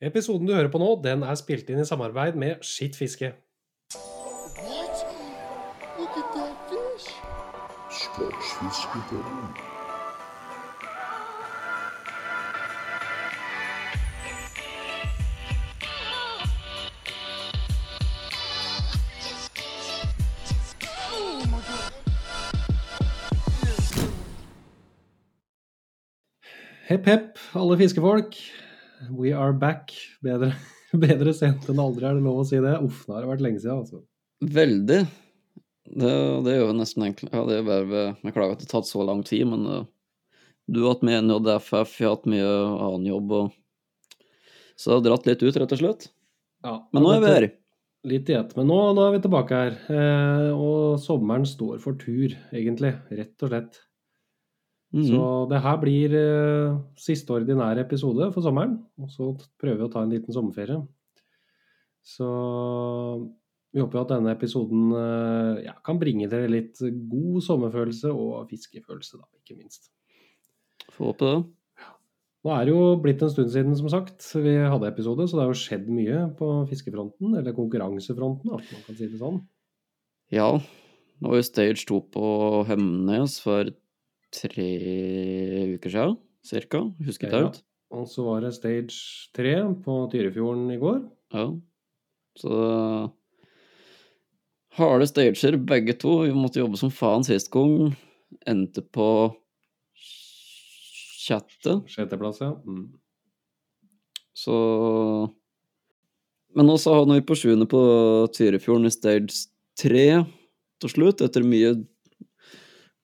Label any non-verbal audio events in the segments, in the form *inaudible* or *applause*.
Episoden du hører på nå, den er spilt inn i samarbeid med Skitt fiske. What? Look at that Hepp, hepp, alle fiskefolk. We are back. Bedre, *laughs* bedre sent enn aldri, er det lov å si det? Uff, nå har det vært lenge siden, altså. Veldig. Det, det er jo nesten egentlig Ja, det er bare Beklager at det har tatt så lang tid, men uh, du har hatt mye NJFF, jeg har hatt mye annen jobb, og så det har dratt litt ut, rett og slett. Ja, Men nå er vi her. Litt i ett. Men nå, nå er vi tilbake her. Eh, og sommeren står for tur, egentlig. Rett og slett. Mhm. Så det her blir uh, siste ordinære episode for sommeren. Og så prøver vi å ta en liten sommerferie. Så vi håper jo at denne episoden uh, ja, kan bringe dere litt god sommerfølelse og fiskefølelse, da, ikke minst. Får håpe det. Nå er det jo blitt en stund siden, som sagt, vi hadde episode, så det har jo skjedd mye på fiskefronten, eller konkurransefronten, at man kan si det sånn. Ja, nå var jo Stage 2 på Hemnes for tre uker siden, cirka. Husker jeg Ja. ut. Og så var det stage 3 på Tyrifjorden i går. Ja. Så harde stager, begge to. Vi måtte jobbe som faen sist gang. Endte på sjette. Sjetteplass, ja. Mm. Så Men også havna vi på sjuende på Tyrifjorden i stage tre til slutt, etter mye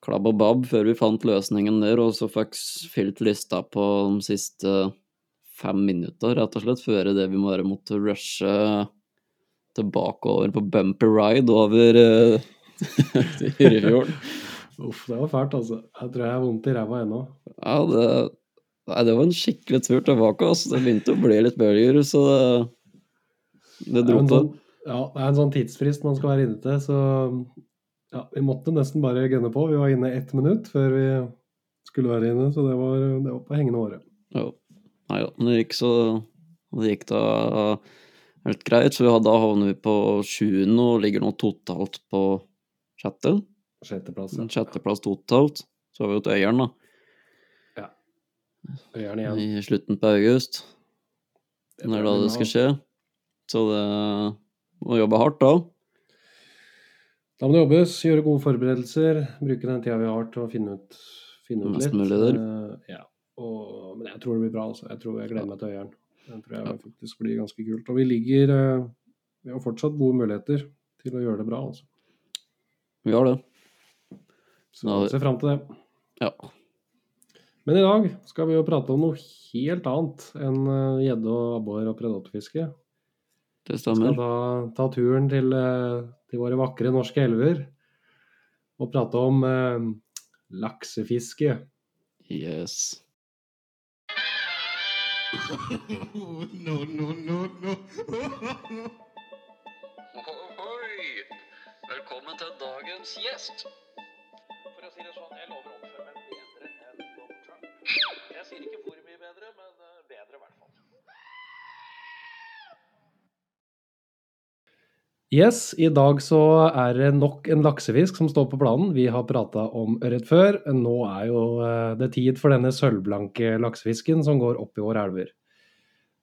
klabb og babb før vi fant løsningen der, og så fikk fylt lista på de siste fem minutter, rett og slett, før det vi bare måtte rushe tilbake over på bumpy ride over *laughs* uh, Tyrifjorden. Uff, det var fælt, altså. Jeg tror jeg har vondt i ræva ennå. Ja, det, nei, det var en skikkelig tur tilbake. Altså. Det begynte å bli litt bølger, så det, det dro på. sånn, ja, det er en sånn tidsfrist man skal være inne til, så ja, vi måtte nesten bare gønne på. Vi var inne ett minutt før vi skulle være inne, så det var, det var på hengende håret. Ja. Nei da, men det gikk så Det gikk da helt greit, så da havner vi på sjuende og ligger nå totalt på sjette. Sjetteplass. ja. Sjetteplass totalt. Så har vi jo til Øyeren, da, Øyeren igjen. i slutten på august. Det Når da det skal skje. Så det må jobbe hardt da. Da må det jobbes, gjøre gode forberedelser, bruke den tida vi har til å finne ut, finne ut litt. Eh, ja. Og, men jeg tror det blir bra. Altså. Jeg tror jeg gleder meg til Øyeren. Den tror jeg Ja. faktisk blir ganske kult. Og vi ligger uh, Vi har fortsatt gode muligheter til å gjøre det bra. Altså. Vi har det. Så vi se fram til det. Ja. Men i dag skal vi jo prate om noe helt annet enn eh, gjedde og abbor og predatorfiske. Det Vi skal stemmer. ta, ta turen til, eh, til våre vakre norske elver og prate om eh, laksefiske. Yes. no, no, no, no. Oi! Velkommen til dagens gjest. For å si det sånn, jeg lover å oppføre meg bedre enn Donald Trump. Jeg sier ikke hvor mye bedre, men eh, bedre i hvert fall. Yes, i dag så er det nok en laksefisk som står på planen. Vi har prata om ørret før. Nå er jo eh, det tid for denne sølvblanke laksefisken som går opp i våre elver.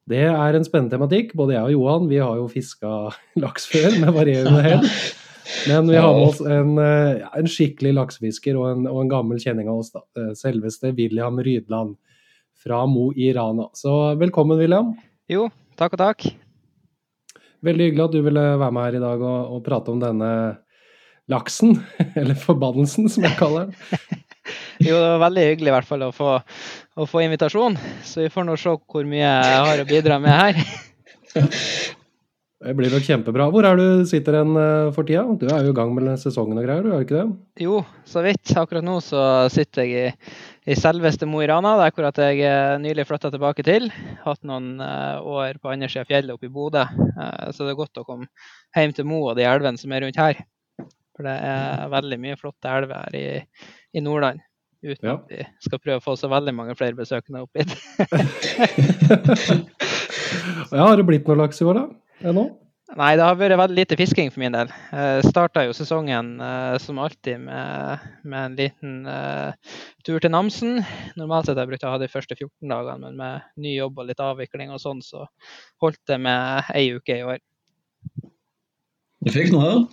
Det er en spennende tematikk. Både jeg og Johan vi har jo fiska *laughs* laks før med varierende hell. Men vi har med oss en, eh, en skikkelig laksefisker og en, og en gammel kjenning av oss. da. Eh, Selveste William Rydland fra Mo i Rana. Så velkommen, William. Jo, takk og takk. Veldig hyggelig at du ville være med her i dag og, og prate om denne laksen, *laughs* eller forbannelsen som jeg kaller den. *laughs* Jo, det var veldig hyggelig i hvert fall å få, å få invitasjon. Så vi får nå se hvor mye jeg har å bidra med her. *laughs* Det blir nok kjempebra. Hvor er du sitter hen eh, for tida? Du er jo i gang med sesongen og greier, du er ikke det? Jo, så vidt. Akkurat nå så sitter jeg i, i selveste Mo i Rana, der hvor jeg eh, nylig flytta tilbake til. Hatt noen eh, år på andre sida av fjellet oppe i Bodø. Eh, så det er godt å komme hjem til Mo og de elvene som er rundt her. For det er veldig mye flotte elver her i, i Nordland. Uten Ja. at vi skal prøve å få så veldig mange flere besøkende opp hit. *laughs* *laughs* Ja, har det blitt noe laks i år, da? Ennå? Nei, det har vært veldig lite fisking for min del. Jeg starta jo sesongen eh, som alltid med, med en liten uh, tur til Namsen. Normalt sett har jeg brukt å ha de første 14 dagene, men med ny jobb og litt avvikling og sånn, så holdt det med ei uke i år. Du fikk noe?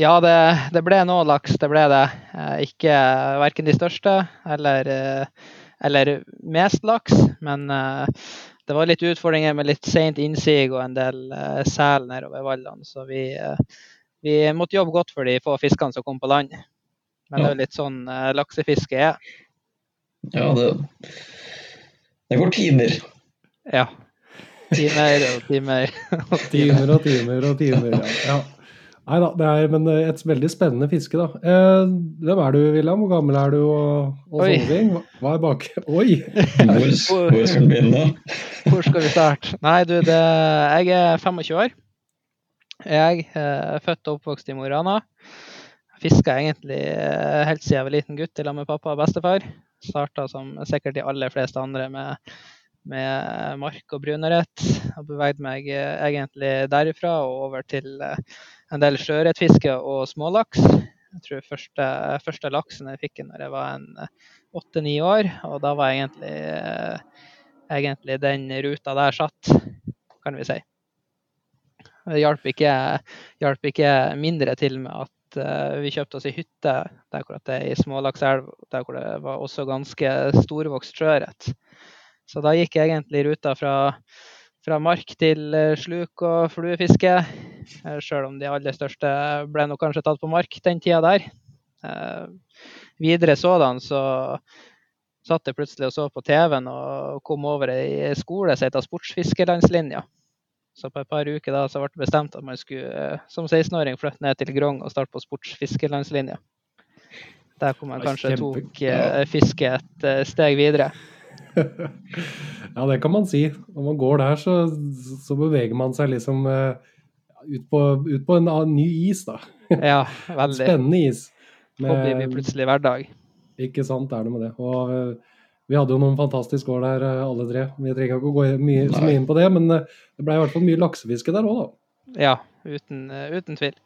Ja, det, det ble noe laks, det ble det. Eh, ikke verken de største eller, eller mest laks, men det var litt utfordringer med litt seint innsig og en del eh, sel nedover vallene, så vi, eh, vi måtte jobbe godt for de få fiskene som kom på land. Men det er jo litt sånn eh, laksefiske er. Ja, det Det går timer. Ja. Timer og timer. *laughs* Timer og timer og timer, ja. ja. Nei da, det er men eh, et veldig spennende fiske, da. Eh, hvem er du, William? Hvor gammel er du? Og, og Oi. sånne ting? Hva- Hva er bak... *laughs* Oi! Hvor, hvor skal vi begynne? Hvor skal vi starte? Nei, du, det, jeg er 25 år. Jeg er født og oppvokst i Mo i Rana. Fiska egentlig eh, helt siden jeg var liten gutt sammen med pappa og bestefar. Starta som sikkert de aller fleste andre med, med mark og brunørret. Og beveget meg eh, egentlig derifra og over til eh, en del sjøørretfiske og smålaks. Jeg tror første, første laksen jeg fikk når jeg var en åtte-ni år, og da var egentlig eh, egentlig den ruta der satt, kan vi si. Det hjalp ikke, hjalp ikke mindre til med at eh, vi kjøpte oss ei hytte der hvor det er i Smålakselv, der hvor det var også ganske storvokst sjøørret. Så da gikk egentlig ruta fra, fra mark til eh, sluk og fluefiske, selv sjøl om de aller største ble nok kanskje tatt på mark den tida der. Eh, videre sådan så satt jeg plutselig og så på TV-en og kom over ei skole som heter Sportsfiskerlandslinja. Så på et par uker da så ble det bestemt at man skulle eh, som 16-åring flytte ned til Grong og starte på Sportsfiskerlandslinja. Der hvor man kanskje tok eh, fiske et eh, steg videre. *laughs* Ja, det kan man si. Når man går der, så, så beveger man seg liksom uh, ut, på, ut på en annen- ny is, da. *laughs* Ja, veldig. Spennende is. Hobby blir plutselig hverdag. Ikke sant, er det med det. Og uh, vi hadde jo noen fantastiske år der, eh, alle tre. Vi trenger ikke å gå mye, så mye inn på det, men det ble i hvert fall mye laksefiske der òg, da. Ja, uten, uten tvil.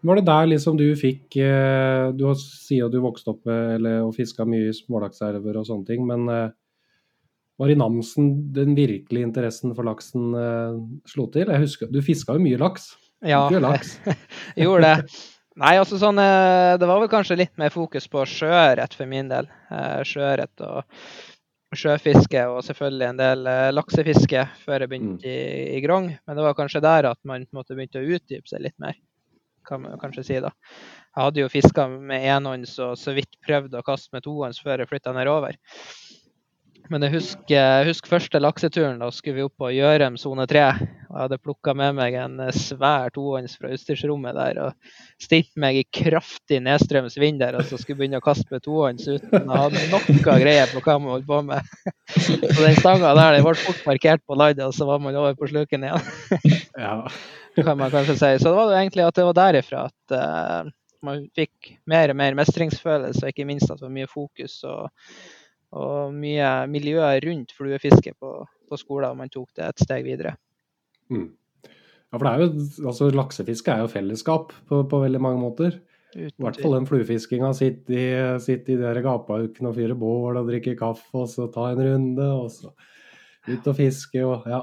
Var det der liksom du fikk eh, Du sier at du vokste opp eller, og fiska mye i smålakselver og sånne ting, men eh, var i Namsen den virkelige interessen for laksen eh, slo til? Jeg husker, Du fiska jo mye laks. Ja, laks. *laughs* gjorde det. Nei, altså sånn Det var vel kanskje litt mer fokus på sjøørret for min del. Sjøørret og sjøfiske, og selvfølgelig en del laksefiske før jeg begynte i, i Grong. Men det var kanskje der at man på en måte begynte å utdype seg litt mer, kan man kanskje si da. Jeg hadde jo fiska med enhånds og så vidt prøvd å kaste med tohånds før jeg flytta nedover. Men jeg husker, husker første lakseturen. Da skulle vi opp på Gjørem sone 3. Og jeg hadde plukka med meg en svær tohånds fra utstyrsrommet der og stilt meg i kraftig nedstrøms vind der og så skulle begynne å kaste med tohånds uten å ha noe greie på hva man holdt på med. Så den stanga der den ble fort markert på land, og så var man over på sluken igjen, Ja. kan man kanskje si. Så det var jo egentlig at det var derifra at uh, man fikk mer og mer mestringsfølelse, og ikke minst at det var mye fokus og, og mye miljøer rundt fluefiske på, på skolen, og man tok det et steg videre. Mm. ja, for det er jo, altså Laksefiske er jo fellesskap på, på veldig mange måter. I hvert fall den fluefiskinga. Sitte i, sitte i de gapaukene og fyre bål og drikke kaffe, og så ta en runde, og så ut og fiske og ja.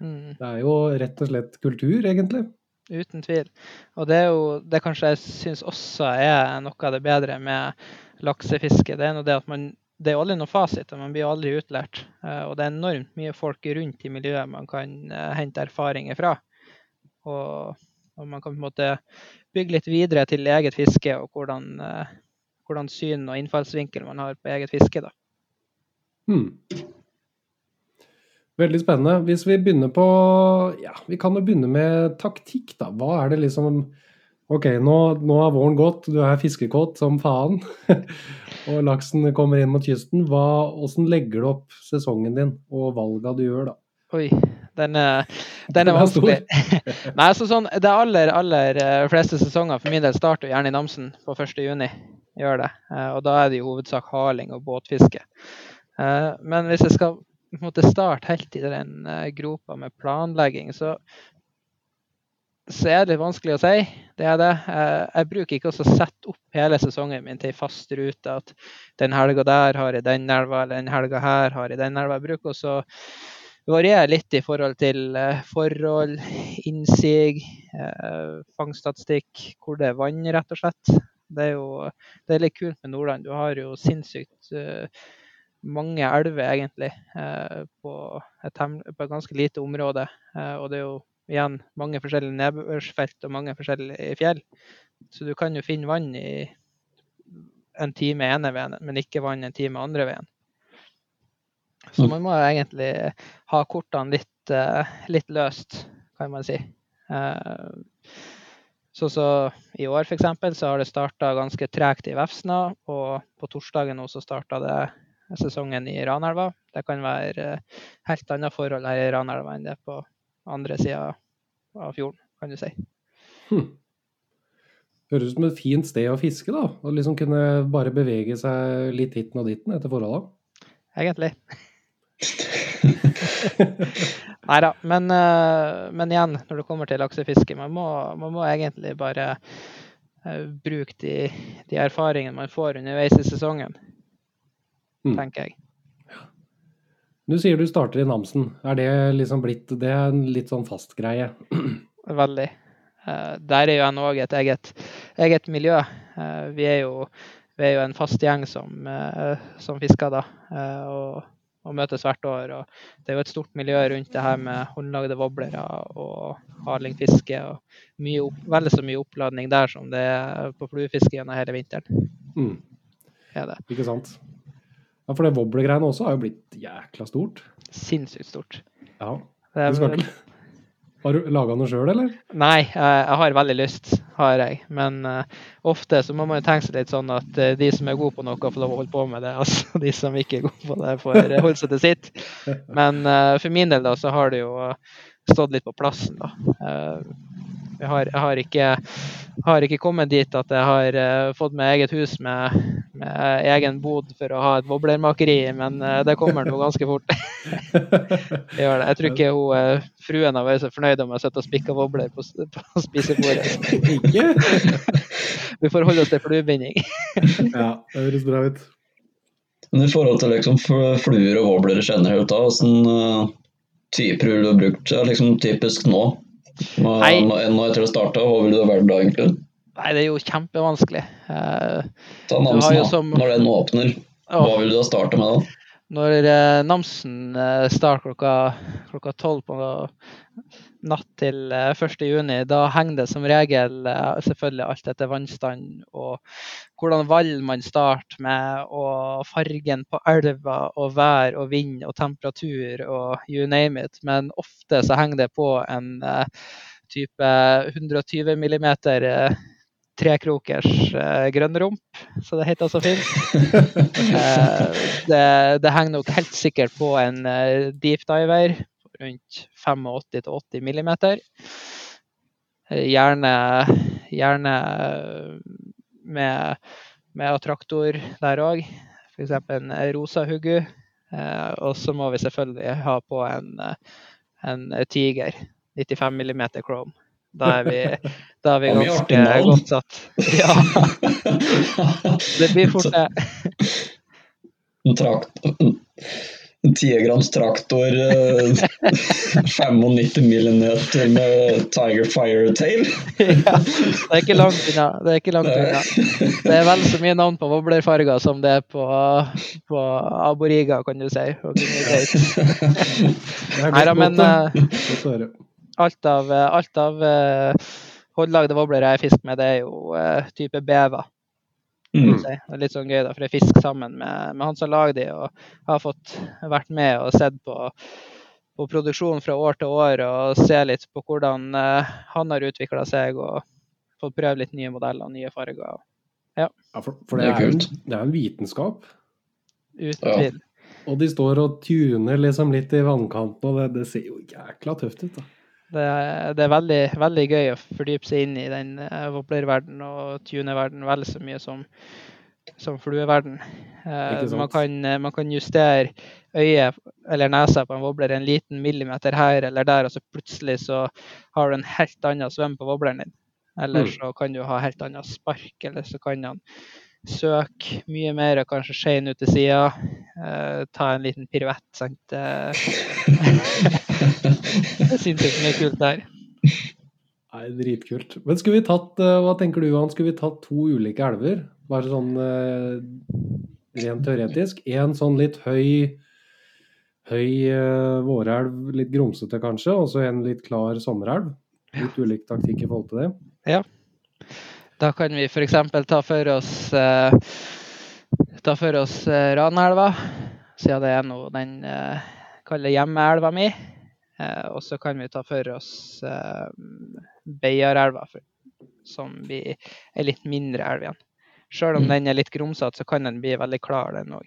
Mm. Det er jo rett og slett kultur, egentlig. Uten tvil. Og det er jo det kanskje jeg syns også er noe av det bedre med laksefiske. Det er nå det at man det er aldri noen fasit, man blir aldri utlært. Eh, Og det er enormt mye folk rundt i miljøet man kan eh, hente erfaringer fra. Og, og man kan på en måte bygge litt videre til eget fiske, og hvordan, eh, hvordan syn og innfallsvinkel man har på eget fiske. da. Hmm. Veldig spennende. Hvis vi begynner på Ja, vi kan jo begynne med taktikk, da. Hva er det liksom Ok, nå, nå har våren gått, du er fiskekåt som faen, *laughs* og laksen kommer inn mot kysten. Hva, hvordan legger du opp sesongen din og valga du gjør, da? Oi, den *laughs* er, den er er vanskelig. *laughs* Nei, altså sånn, Det aller aller eh, fleste sesonger for min del starter gjerne i Namsen på 1.6. Gjør det. Eh, Og da er det i hovedsak haling og båtfiske. Eh, Men hvis jeg skal måtte starte helt i den eh, gropa med planlegging, så, så er det litt vanskelig å si. Det er det. Jeg bruker ikke å sette opp hele sesongen min til ei fast rute. At den helga der har jeg den elva, eller den helga her har jeg den elva. Jeg bruker også å variere litt i forhold til eh, forhold, innsig, eh, fangststatistikk, hvor det er vann, rett og slett. Det er jo det er litt kult med Nordland. Du har jo sinnssykt eh, mange elver, egentlig, på et, på et ganske lite område. Og det er jo igjen mange forskjellige nedbørsfelt og mange forskjellige fjell. Så du kan jo finne vann i en time ene veien, men ikke vann en time andre veien. Så man må egentlig ha kortene litt, eh, litt løst, kan man si. Eh, så, så I år eksempel, så har det starta ganske tregt i Vefsna, og på torsdagen nå så starta det sesongen i Ranelva. Det kan være eh, helt annet forhold her i Ranelva enn det på andre sida av fjorden, kan du si. Hm. Høres ut som et fint sted å fiske, da. Å liksom kunne bare bevege seg litt hitten og ditten etter forholda. Egentlig. *laughs* Nei da. Men, eh, men igjen, når det kommer til laksefiske, man må, man må egentlig bare eh, bruke de, de erfaringene man får underveis i sesongen, Mm. tenker jeg. Du sier du starter i Namsen. Er det liksom blitt Det er en litt sånn fast greie? *clears throat* Veldig. Eh, der er jo en òg et eget, eget miljø. Eh, vi, er jo, vi er jo en fast gjeng som, eh, som fisker da, og, og møtes hvert år. Og det er jo et stort miljø rundt det her med håndlagde voblere og hardlingfiske. Og mye opp, veldig så mye oppladning der som det er på fluefiske gjennom hele vinteren. Mm. Er det. Ikke sant? Ja, for det wobblegreiene også har jo blitt jækla stort. Sinnssykt stort. Ja. Det Du skal ikke Har du laga noe sjøl, eller? Nei, jeg, har veldig lyst, har jeg. Men uh, ofte så må man jo tenke seg litt sånn at uh, de som er gode på noe, får lov å holde på med det. *laughs* Altså de som ikke er gode på det, får eh, holde seg til sitt. Men uh, for min del da, så har det jo stått litt på plassen, da. Jeg har, jeg har, ikke, har ikke kommet dit at jeg har fått meg eget hus med, med egen bod for å ha et wobblermakeri, men eh, det kommer nå ganske fort. *laughs* Jeg gjør det. Jeg tror ikke hun, eh, fruen har vært så fornøyd om jeg sitter og spikker wobbler på, på *laughs* spisebordet. *laughs* Vi får holde oss til fluebinding. Ja, det høres bra ut. Men i forhold til liksom fluer og wobbler generelt, da, hvordan typer ville du ha brukt liksom typisk nå? Nå, etter det starta, hva ville det vært da egentlig? Nei, det er jo kjempevanskelig. Eh, Ta Namsen, da. som- Når den åpner, hva vil du ha starta med da? når eh, Namsen eh, starter klokka klokka tolv på natt til eh, 1. juni, da henger det som regel selvfølgelig alt etter vannstand og hvordan vall man starter med, og fargen på elva, og vær og vind og temperatur og you name it. Men ofte så henger det på en type 120 millimeter trekrokers eh, grønnrump, så det heter så fint. *laughs* Eh, det, det henger nok helt sikkert på en eh, deep diver rundt 85-80 millimeter. Eh, Gjerne, gjerne eh, med, med attraktor der òg, f.eks. en rosa hugu. Eh, og så må vi selvfølgelig ha på en, eh, en Tiger 95 millimeter chrome. Da er vi, da er vi ganske godt satt. Ja, det blir fort det. En 10 traktor, eh, *laughs* 95 millimeter med Tiger Firetail. ja, det er ikke langt unna. Det er ikke langt unna. Det er vel så mye navn på wobblerfarger som det er på, på aboriga, kan du si. *laughs* nei da men, Alt av, alt av eh, håndlagde wobblere jeg fisker med, det er jo eh, type bever. Mm. si. Det er litt sånn gøy, da, for jeg fisker sammen med, med han som lager de, og har fått vært med og sett på, på produksjonen fra år til år og se litt på hvordan uh, han har utvikla seg og fått prøve litt nye modeller og nye farger. Ja, for, for Det det, er kult. en, det er en vitenskap. Uten Ja. tvil. Og de står og tuner liksom litt i vannkanten, og det, det ser jo jækla tøft ut. da. Det, det er veldig, veldig gøy å fordype seg inn i den uh, wobblerverdenen og tuneverdenen vel så mye som, som flueverden. Eh, man, kan, eh, man kan justere øyet eller nesa på en wobbler en liten millimeter her eller der, og så plutselig så har du en helt annen svøm på wobbleren din. Eller Mm. så kan du ha helt annet spark, eller så kan han søke mye mer kanskje skeine ut til sida. eh, ta en liten piruett. Sant? Eh, *laughs* det er sinnssykt mye kult der. Nei, dritkult. Men skulle vi tatt, eh, hva tenker du Johan, skulle vi tatt to ulike elver? Bare sånn eh, rent teoretisk. En sånn litt høy, høy vårelv, litt grumsete kanskje, og så en litt klar sommerelv. Litt ulik taktikk i forhold til det. Da kan vi f.eks. ta for oss eh, ta for oss eh, Ranelva, siden det er nå den eh, kaller hjemmeelva mi. Eh, og så kan vi ta for oss eh, Beiarelva, som blir ei litt mindre elv igjen. Sjøl om Mm. den er litt grumsete, så kan den bli veldig klar, den òg.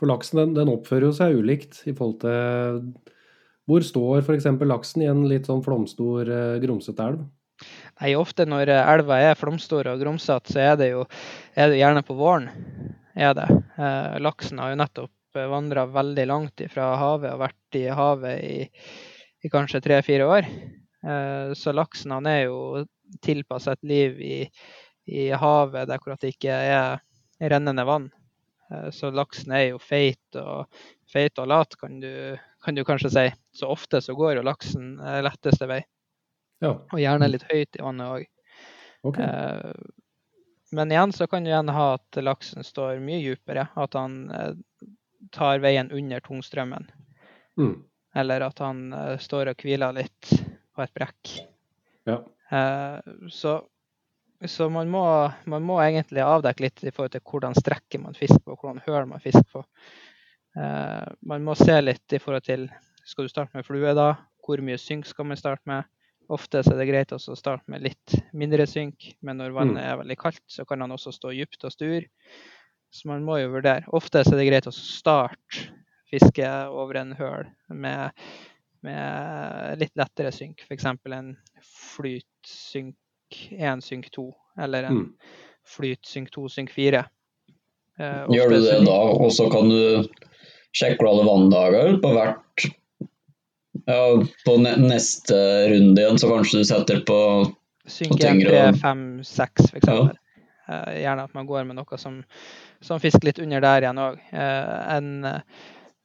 For laksen den, den oppfører jo seg ulikt i forhold til Hvor står f.eks. laksen i en litt sånn flomstor, eh, grumsete elv? Nei, ofte når eh, elva er flomstor og grumsete, så er det jo er det gjerne på våren. Er det. Eh, laksen har jo nettopp vandra veldig langt fra havet og vært i havet i, i kanskje tre-fire år. Eh, så laksen han er jo tilpassa et liv i, i havet der hvor det ikke er rennende vann. Eh, så laksen er jo feit og, feit og lat, kan du, kan du kanskje si. Så ofte så går jo laksen eh, letteste vei. Ja, Og gjerne litt høyt i vannet òg. Okay. Eh, men igjen så kan du gjerne ha at laksen står mye dypere. At han eh, tar veien under tungstrømmen. Mm. Eller at han eh, står og hviler litt på et brekk. Ja. Eh, så så man, må, man må egentlig avdekke litt i forhold til hvordan strekker man fisk på, hvordan høl man fisker på. Eh, man må se litt i forhold til Skal du starte med flue, da? Hvor mye synk skal man starte med? Ofte så er det greit å starte med litt mindre synk, men når vannet er veldig kaldt, så kan han også stå dypt og stur. Så man må jo vurdere. Ofte så er det greit å starte fisket over en høl med, med litt lettere synk, f.eks. en flytsynk 1, synk 2, eller en Mm. flyt 2, synk 4. Eh, Gjør du det da, og så kan du sjekke alle vanndager på hvert Ja, på neste runde igjen, så kanskje du setter på Synk Og 1, tyngre 3, og- 5, 6 f.eks. Eh, gjerne at man går med noe som, som fisker litt under der igjen òg. en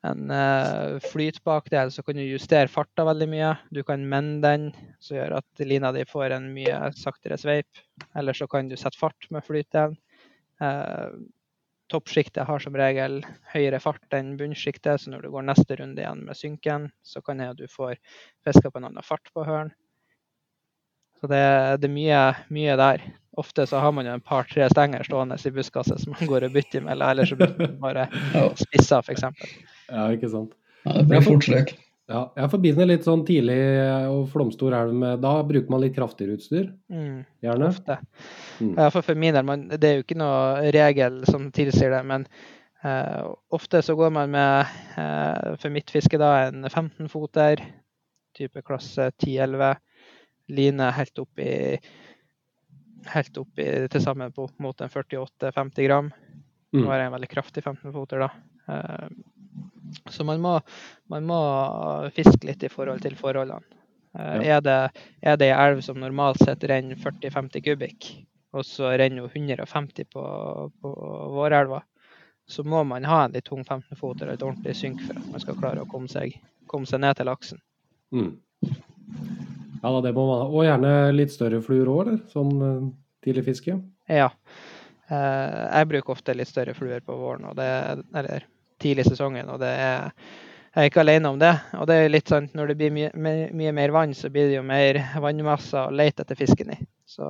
en eh, flytbakdel, så kan du justere farta veldig mye. Du kan mende den, som gjør at lina di får en mye saktere sveip. Eller så kan du sette fart med flytdelen. Toppsjiktet har som regel høyere fart enn bunnsjiktet, så når du går neste runde igjen med synken, så kan det at du får fiska på en annen fart på hølen. Så det, det er mye, mye der. Ofte så har man jo en par-tre stenger stående i buskaset som man går og bytter mellom, eller så blir man bare *laughs* Ja, spissa, f.eks. Ja, ikke sant. ja, det blir fort slik. Ja, jeg forbinder litt sånn tidlig og flomstor elv med Da bruker man litt kraftigere utstyr, Mm, gjerne. ofte. Mm. Ja, for, for min del, man, det er jo ikke noe regel som tilsier det, men uh, ofte så går man med, uh, for mitt fiske da, en 15-foter, type klasse 10-11, line helt opp i helt opp i til sammen på mot en 48-50 gram. Mm. Nå har jeg en veldig kraftig 15-foter, da. Eh, Så man må, man må fiske litt i forhold til forholdene. Ja. Er det, ei elv som normalt sett renner 40-50 kubikk, og så renner hun 150 på, på vårelva, så må man ha en litt tung 15-foter og et ordentlig synk for at man skal klare å komme seg, komme seg ned til laksen. Mm. Ja da, det må man ha. Og gjerne litt større fluer òg, eller? Sånn eh, tidlig fiske. Ja. Eh, jeg bruker ofte litt større fluer på våren, og det, eller tidlig i sesongen, og det er jeg er ikke alene om det. Og det er litt sånn, når det blir mye, mye, mye mer vann, så blir det jo mer vannmasser å lete etter fisken i. Så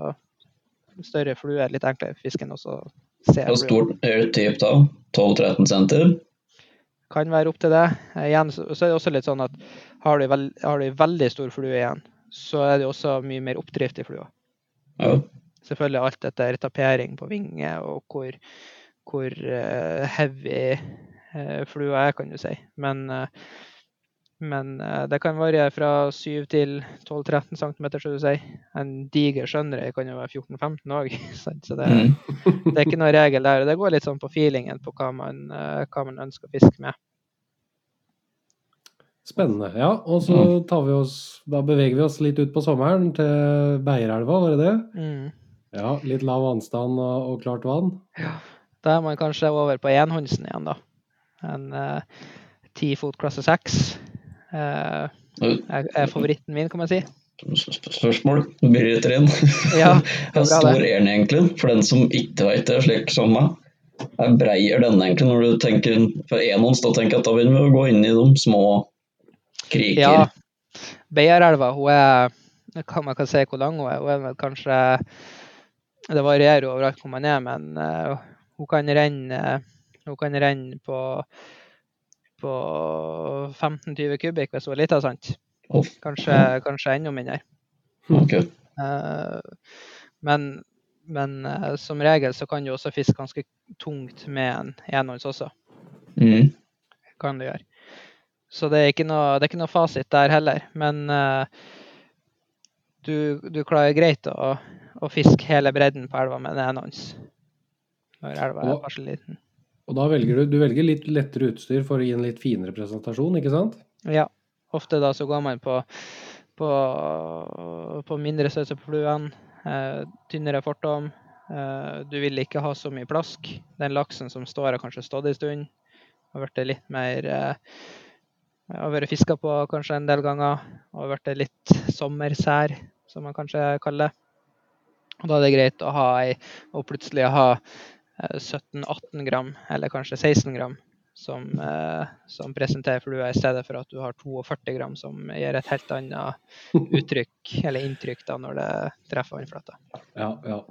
større flue er litt enklere for fisken også å se. Hvor stor stort er typ da? 12-13 cm? Kan være opp til det. Igjen så, så er det også litt sånn at har du, veld, har du veldig stor flue igjen, så er det også mye mer oppdrift i flua. Ja. Selvfølgelig alt etter tapering på vinger og hvor, hvor eh, heavy flua er, kan du si. Men, eh, men eh, det kan variere fra 7 til 12-13 cm, skal du si. En diger skjønnrei kan jo være 14-15 òg. *laughs* Så det, Mm. det er ikke noe regel der. Det går litt sånn på feelingen på hva man, eh, hva man ønsker å fiske med. Spennende. Ja, og så tar vi oss Da beveger vi oss litt ut på sommeren til Beierelva, var det det? Mm. Ja, litt lav vannstand og, og klart vann. Da er man kanskje over på enhåndsen igjen, da. En ti 10 fot klasse 6 eh, er, favoritten min, kan man si. Spørsmål? Bryter inn. *laughs* Ja, Hvor stor er den egentlig? For den som ikke vet det, slik som meg. Er brei er den egentlig når du tenker For enhånds, da tenker jeg at da begynner vi å gå inn i de små kriker. Ja. Beierelva, hun er kan Man kan si hvor lang hun er. Hun er kanskje Det varierer overalt hvor man er, men eh, hun kan renne hun kan renne på, på 15-20 kubikk hvis hun er lita, sant? Kanskje, kanskje enda mindre. Ok. Eh, men men eh, som regel så kan du også fiske ganske tungt med en enhånds også. Mm. kan du gjøre. Så det er noe, det er ikke noe fasit der heller. Men eh, du, du klarer greit å, å fiske hele bredden på elva med en enhånds. Når elva er kanskje liten. Og da velger du, du velger litt lettere utstyr for å gi en litt finere presentasjon, ikke sant? Ja. Ofte da så går man på, på, på mindre størrelse på fluen, eh, tynnere fortom. Eh, du vil ikke ha så mye plask. Den laksen som står, har kanskje stått en stund. Har blitt litt mer eh, Har vært fiska på kanskje en del ganger. Har blitt litt sommersær, som man kanskje kaller det. Og da er det greit å ha ei, og plutselig ha 17-18 gram, eller kanskje 16 gram, som, eh, som presenterer flua, i stedet for at du har 42 gram, som gir et helt annet *laughs* uttrykk, eller inntrykk, da, når det treffer vannflata. Ja, ja.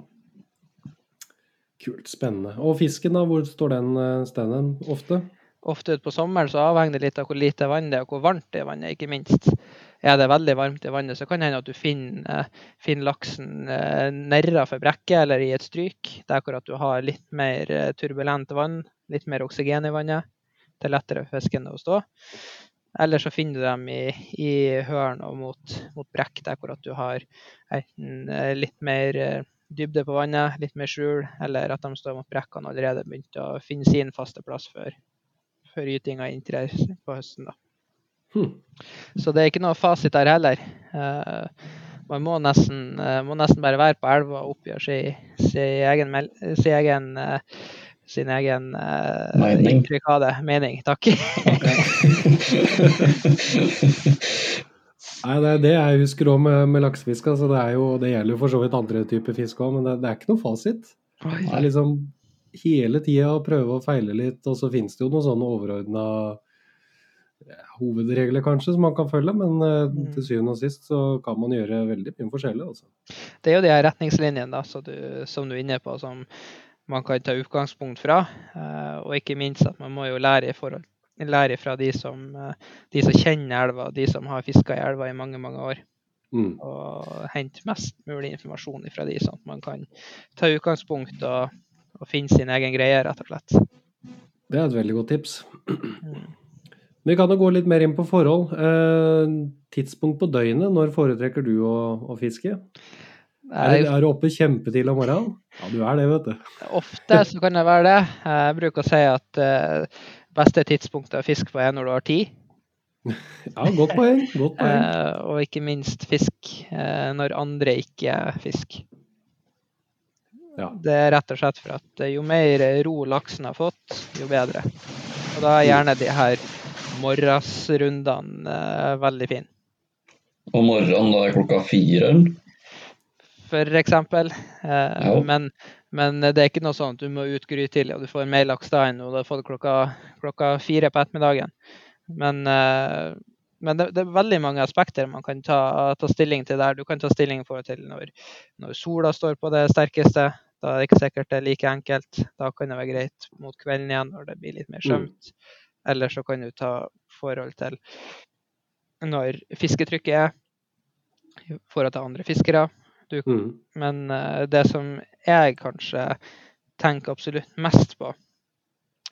Kult, spennende. Og fisken, da, hvor står den eh, standen ofte? Ofte utpå sommeren så avhenger det litt av hvor lite vann det er, og hvor varmt det er vannet, ikke minst. Er det veldig varmt i vannet, så kan det hende at du finner, eh, finner laksen eh, for brekket eller i et stryk, der hvor du har litt mer eh, turbulent vann, litt mer oksygen i vannet. Det er lettere for fisken å stå. Eller så finner du dem i, i hørn og mot, mot brekk, der hvor du har enten litt mer dybde på vannet, litt mer skjul, eller at de står mot brekkene og allerede begynt å finne sin faste plass før, før gytinga inntrer på høsten. da. Hm. Så det er ikke noe fasit der heller. Eh, man må nesten, eh, må nesten bare være på elva og oppgjøre sin, sin egen, sin egen, eh, sin egen eh, Mening. inntrykk av det. Mening, takk. *laughs* Nei, det er det jeg husker òg med, med laksefisk. Altså, det, jo, det gjelder jo for så vidt andre typer fisk òg, men det, det er ikke noe fasit. Det er liksom hele tida å prøve og feile litt, og så finnes det jo noen sånne overordna hovedregler kanskje som man kan følge, men eh, Mm. til syvende og sist så kan man gjøre veldig mye forskjellig. Altså. Det er jo de her retningslinjene da, så du, som du er inne på, som man kan ta utgangspunkt fra. eh, og ikke minst at man må jo lære, i forhold, lære fra de som, eh, de som kjenner elva, de som har fiska i elva i mange mange år. Mm. Og hente mest mulig informasjon fra de, sånn at man kan ta utgangspunkt og, og finne sin egen greie, rett og slett. Det er et veldig godt tips. Mm. Vi kan jo gå litt mer inn på forhold. Eh, tidspunkt på døgnet, når foretrekker du å, å fiske? Er, du- er du oppe kjempetidlig om morgenen? Ja, du er det, vet du. Ofte så kan det være det. Jeg bruker å si at eh, beste tidspunktet å fiske på er når du har tid. *laughs* Ja, godt poeng. Godt poeng. Eh, og ikke minst fisk eh, når andre ikke fisker. Ja. Det er rett og slett for at jo mer ro laksen har fått, jo bedre. Og da er gjerne de her morgensrundene eh, veldig fine. Om morgenen da er klokka fire? For eksempel. Eh, Ja. men, men det er ikke noe sånn at du må ut grytidlig og du får mer laks da enn du har fått klokka, klokka fire på ettermiddagen. Men, eh, men det, det er veldig mange aspekter man kan ta, ta stilling til der. Du kan ta stilling i forhold til når, når sola står på det sterkeste. Da er det ikke sikkert det er like enkelt. Da kan det være greit mot kvelden igjen når det blir litt mer skjømt. Eller så kan du ta forhold til når fisketrykket er i forhold til andre fiskere. Mm. Men eh, det som jeg kanskje tenker absolutt mest på,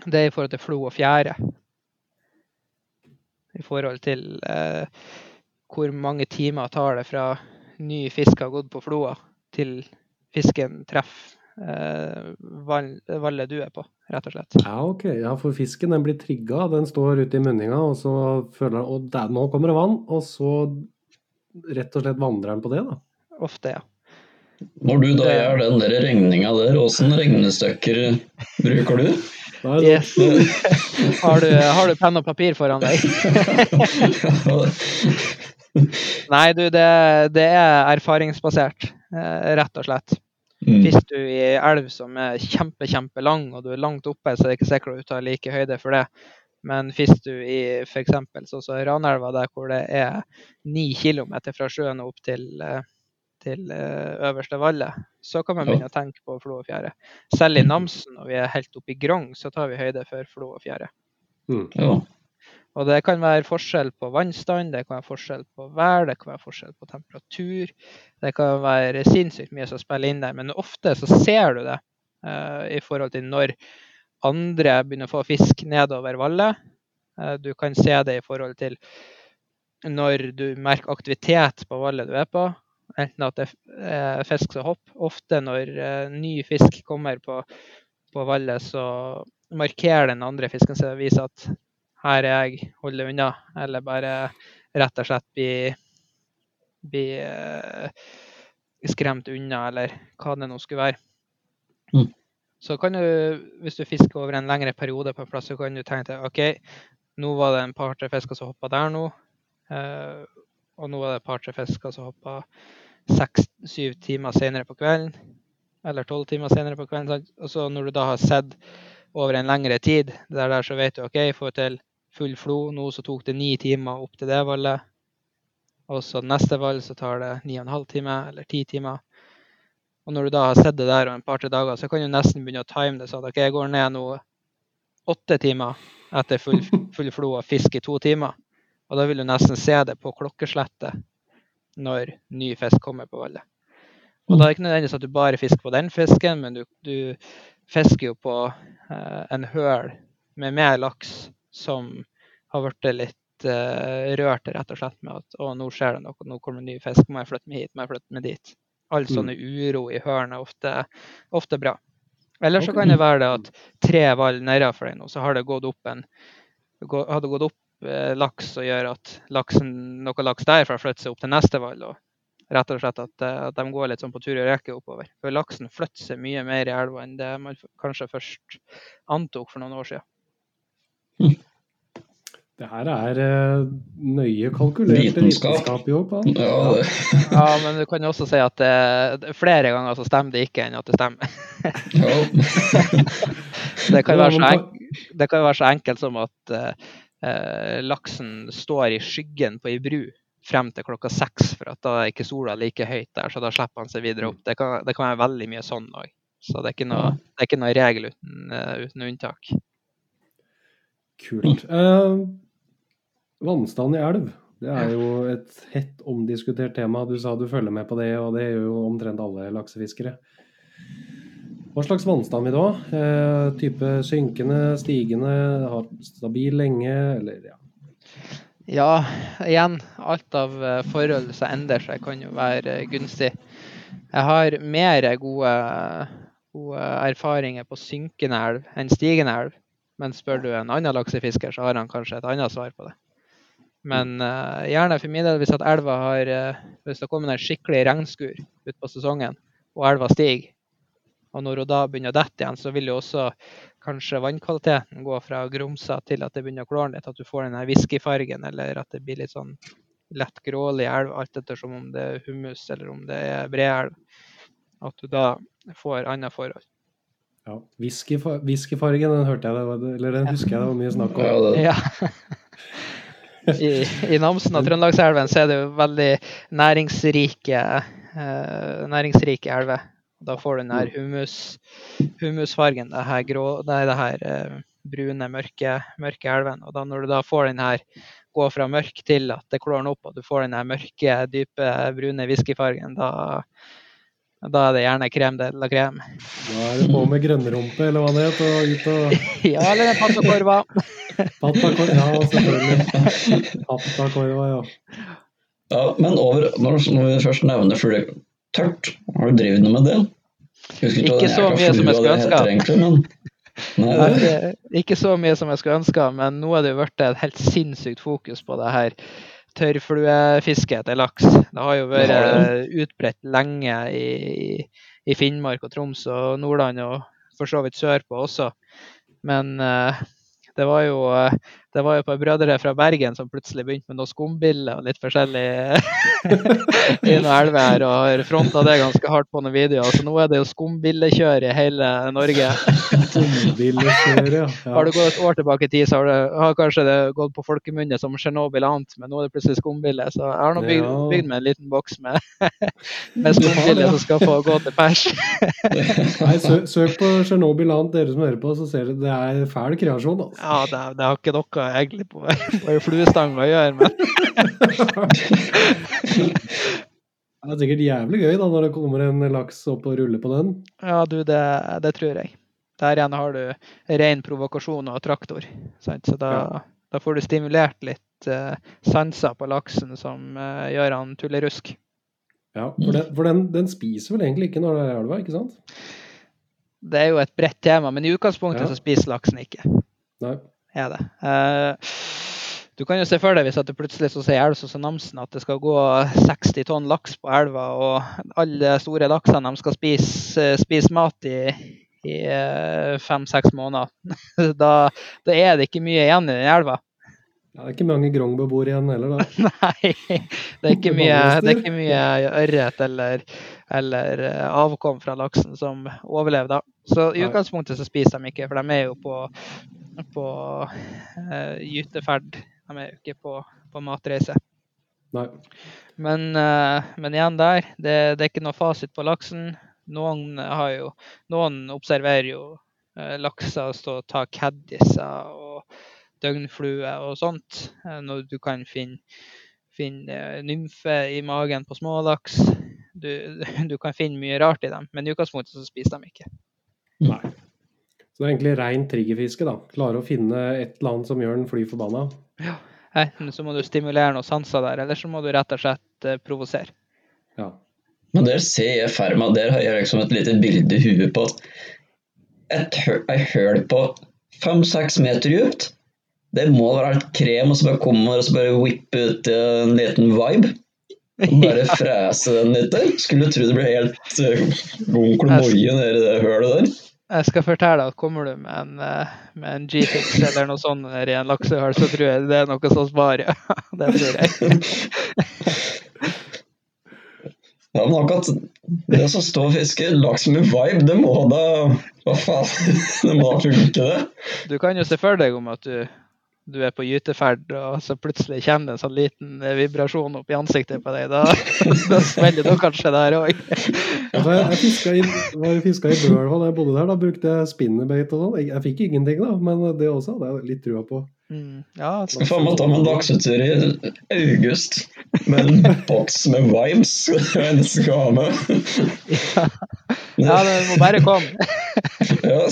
det er i forhold til flo og fjære. i forhold til eh, hvor mange timer tar det fra ny fisk har gått på floa, til fisken treffer eh, val- du er på, rett og slett. Ja, ok. Ja, for fisken den blir trigga. Den står ute i munninga, og så føler den at der, nå kommer det vann. Og så rett og slett vandrer den på det, da. Ofte, ja. Når du da gjør den der regninga der, åssen regnestykker bruker du? Yes. *laughs* Har du, har du penn og papir foran deg? *laughs* Nei, du, det, det er erfaringsbasert, eh, rett og slett. Mm. Hvis du i elv som er kjempe, kjempelang, og du er langt oppe, så er det ikke sikkert du tar like høyde for det. Men hvis du i f.eks. sånn som Ranelva, der hvor det er ni km fra sjøen og opp til, eh, til eh, øverste vallet, så kan man Ja. begynne å tenke på flo og fjære. Selv i Namsen, når vi er helt oppe i Grong, så tar vi høyde for flo og fjære. Mm. Ja. Og det kan være forskjell på vannstand, det kan være forskjell på vær, det kan være forskjell på temperatur. Det kan være sinnssykt mye som spiller inn der, men ofte så ser du det uh, i forhold til når andre begynner å få fisk nedover vallet. Uh, du kan se det i forhold til når du merker aktivitet på vallet du er på. Enten at det er fisk som hopper. Ofte når uh, ny fisk kommer på, på vallet, så markerer den andre fisken seg og viser at her er jeg, hold deg unna. Eller bare rett og slett bli, bli eh, skremt unna, eller hva det nå skulle være. Mm. Så kan du, hvis du fisker over en lengre periode på en plass, så kan du tenke deg OK, nå var det en par-tre fisker som hoppa der nå. eh, og nå var det et par-tre fisker som hoppa seks-syv timer senere på kvelden. Eller tolv timer senere på kvelden. Og så når du da har sett over en lengre tid, der, der så vet du OK, får til full flo. Nå så tok det ni timer opp til det vallet. Og så neste valg så tar det ni og en halv time eller ti timer. Og når du da har sett det der om et par-tre dager, så kan du nesten begynne å time det sånn at OK, jeg går ned nå åtte timer etter full, *laughs* full flo og fisk i to timer. Og da vil du nesten se det på klokkeslettet når ny fisk kommer på vallet. Og da er det ikke nødvendigvis at du bare fisker på den fisken, men du, du fisker jo på eh, en høl med mer laks som har blitt litt uh, rørt rett og slett med at å, nå skjer det noe, nå kommer ny fisk, må jeg flytte meg hit, må jeg flytte meg dit. All sånne uro i hølen er ofte, ofte bra. Eller så kan det være det at tre vall nedenfor deg nå, så har det gått opp en har det gått opp eh, laks og gjør at laksen, noe laks derfra flytter seg opp til neste vall. og Rett og slett at, eh, at de går litt sånn på tur og rekke oppover. For laksen flytter seg mye mer i elva enn det man kanskje først antok for noen år siden. *laughs* Det her er eh, nøye kalkulert Vitenskap. vitenskap i år, Ja, det. Ja, men du kan jo også si at det, flere ganger så stemmer det ikke enn at det stemmer. Ja. *laughs* Det kan Ja, være så, enkelt, det kan være så enkelt som at eh, eh, laksen står i skyggen på ei bru frem til klokka seks, for at da er ikke sola like høyt der, så da slipper han seg videre opp. Det kan, det kan være veldig mye sånn òg. Så det er ikke noe, det er ikke noe regel uten, uh, uten unntak. Kult. Eh, vannstand i elv. Det er jo et hett omdiskutert tema. Du sa du følger med på det, og det gjør jo omtrent alle laksefiskere. Hva slags vannstand vil du ha? Eh, type synkende, stigende, har stabil lenge, eller ja. Ja, igjen, alt av eh, forhold som endrer seg, kan jo være eh, gunstig. Jeg har mer gode, gode erfaringer på synkende elv enn stigende elv. Men spør du en annen laksefisker, så har han kanskje et annet svar på det. Men uh, gjerne for min del, hvis at elva har uh, Hvis det kommer en skikkelig regnskur utpå sesongen, og elva stiger, og når hun da begynner å dette igjen, så vil jo også kanskje vannkvaliteten gå fra grumsa til at det begynner å klåre litt, at du får den whiskyfargen, eller at det blir litt sånn lett grålig elv, alt ettersom om det er humus eller om det er breelv. At du da får andre forhold. ja. Whiskyfa- Whiskyfargen, den hørte jeg det, var- eller den husker jeg det var mye snakk om. *laughs* Ja, det. *laughs* I, I Namsen og Trøndelagselven så er det jo veldig næringsrike, eh, næringsrike elver. Da får du den her humus, humusfargen, det her, grå, nei, det her eh, brune, mørke, mørke elven. Og da når du da får den her gå fra mørk til at det klår den opp, og du får den her mørke, dype, brune whiskyfargen, da, Da er det gjerne krem de la krem. Da er det på med grønnrumpe, eller hva det heter, og ut og *laughs* Ja, eller en patakorva. *laughs* Pattakorva, ja, selvfølgelig. Pattakorva, ja. Ja, men over, når, når vi først nevner fugler tørt, har du drevet noe med det? Husker Ikke så mye som jeg skulle ønske. egentlig, men Nei, Nei, det, det- Ikke så mye som jeg skulle ønske, men nå er det jo blitt et helt sinnssykt fokus på det her tørrfluefiske etter laks. Det har jo vært eh, utbredt lenge i, i Finnmark og Troms og Nordland, og for så vidt sørpå også. Men eh, det var jo eh, det var jo et par brødre fra Bergen som plutselig begynte med noen skumbille og litt forskjellig i noen elver her, og har fronta det ganske hardt på noen videoer. Så nå er det jo skumbillekjør i hele Norge. *laughs* skumbillekjør, ja. *laughs* Har du gått et år tilbake i tid, så har, det, har kanskje det gått på folkemunne som Tsjernobyl annet, men nå er det plutselig skumbille. Så jeg har nå bygd, bygd meg en liten boks med, *laughs* med skumbille som skal få gå til pers. Nei, søk, søk på Tsjernobyl annet, dere som hører på, så ser dere det er fæl kreasjon. Altså. Ja, det, det har ikke noe egentlig på, *laughs* på en fluestang å gjøre, men *laughs* Det er sikkert jævlig gøy da, når det kommer en laks opp og ruller på den. ja, du, det, det tror jeg. Der igjen har du ren provokasjon og traktor. Sant? Så da, Ja. da får du stimulert litt uh, sanser på laksen som uh, gjør han tullerusk. Ja, For, den, for den, den spiser vel egentlig ikke når det er elva, ikke sant? Det er jo et bredt tema, men i utgangspunktet Ja. så spiser laksen ikke. Nei. Er det. Eh, du kan jo se for deg hvis det plutselig så sier elv som Namsen at det skal gå 60 tonn laks på elva, og alle store laksene de skal spise, spise mat i, i fem-seks måneder. *laughs* Da, da er det ikke mye igjen i den elva. Ja, det er ikke mange Grong-beboere igjen heller, da. *laughs* Nei, det er ikke mye, det er ikke mye ørret eller, eller eh, avkom fra laksen som overlever da. Så i utgangspunktet så spiser de ikke, for de er jo på, på uh, gyteferd. De er jo ikke på, på matreise. Men, uh, men igjen der, det, det er ikke noe fasit på laksen. Noen, har jo, noen observerer jo uh, lakser stå og ta caddiser og døgnflue og sånt. når du kan finne, finne eh, nymfe i magen på smålaks. Du, *laughs* du kan finne mye rart i dem, men i utgangspunktet så spiser de ikke. Nei. Så det er egentlig rein triggerfiske, da. Klare å finne et eller annet som gjør den fly forbanna. Enten så må du stimulere noen sanser der, eller så må du rett og slett eh, provosere. Ja. Men der ser jeg for meg, der har jeg liksom et lite bilde i huet på et hø- høl på fem-seks meter dypt. Det må være alt krem, og så bare kommer og så bare whippe ut en liten vibe. Og bare *laughs* frese den litt der. Skulle tro det ble helt uh, onkel Moie nedi det hølet der. Jeg skal fortelle at kommer du med en, eh, med en G-fix eller noe sånt i en laksehull, så tror jeg det er noe som sparer. *laughs* Det tror jeg. *laughs* Ja, men akkurat det som står og fisker laks med vibe, det må da Hva faen? *laughs* Det må da funke, det. Du kan jo se for deg om at du, du er på gyteferd, og så plutselig kommer det en sånn liten eh, vibrasjon opp i ansiktet på deg. Da, *laughs* da smeller du kanskje der òg. *laughs* Ja, jeg, jeg fiska i, fiska i Bølva da jeg bodde der. Da brukte jeg spinnerbait og sånn. Jeg, jeg fikk ingenting, da, men det også hadde jeg litt trua på. Mm, ja, Skal faen man ta med en laksetur i august med en boks med vibes. *laughs* Det skal ha med. ja, det må bare komme. Ja.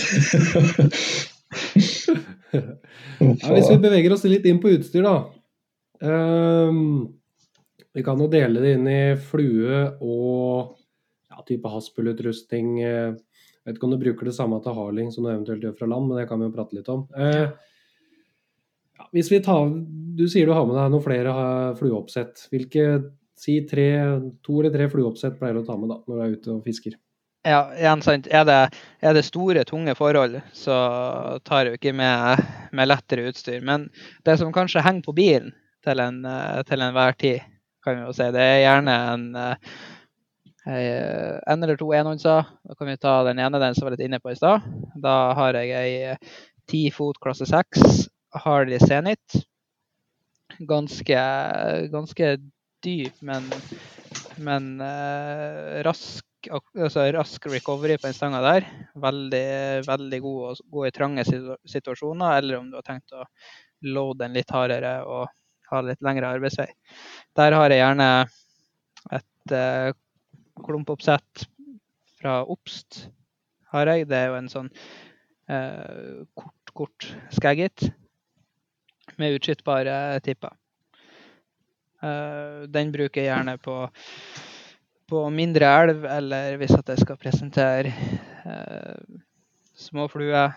Ja, hvis vi beveger oss litt inn på utstyr, da. Um, vi kan jo dele det inn i flue og ja, type haspel-utrustning. eh, Jeg vet ikke om du bruker det samme til harling som du eventuelt gjør fra land, men det kan vi jo prate litt om. Uh, ja, hvis vi tar, Du sier du har med deg noen flere eh, flueoppsett. Hvilke si tre, to eller tre flueoppsett pleier du å ta med da, når du er ute og fisker? Ja, igjen sant. Er det, er det store, tunge forhold, så tar jeg ikke med, med lettere utstyr. Men det som kanskje henger på bilen til, en, eh, enhver tid, kan vi jo si, det er gjerne en eh, en eller to enhåndser. Da kan vi ta den ene, den som var litt inne på i stad. Da har jeg ei ti fot klasse 6 Harley Zenit. Ganske, ganske dyp, men, men eh, rask altså rask recovery på den stanga der. Veldig, veldig god å gå i trange situasjoner, eller om du har tenkt å loade den litt hardere og ha litt lengre arbeidsvei. Der har jeg gjerne et eh, klumpoppsett fra Obst har jeg. Det er jo en sånn eh, kort, kort skaggit med utskyttbare tipper. Eh, den bruker jeg gjerne på, på mindre elv, eller hvis at jeg skal presentere eh, små fluer.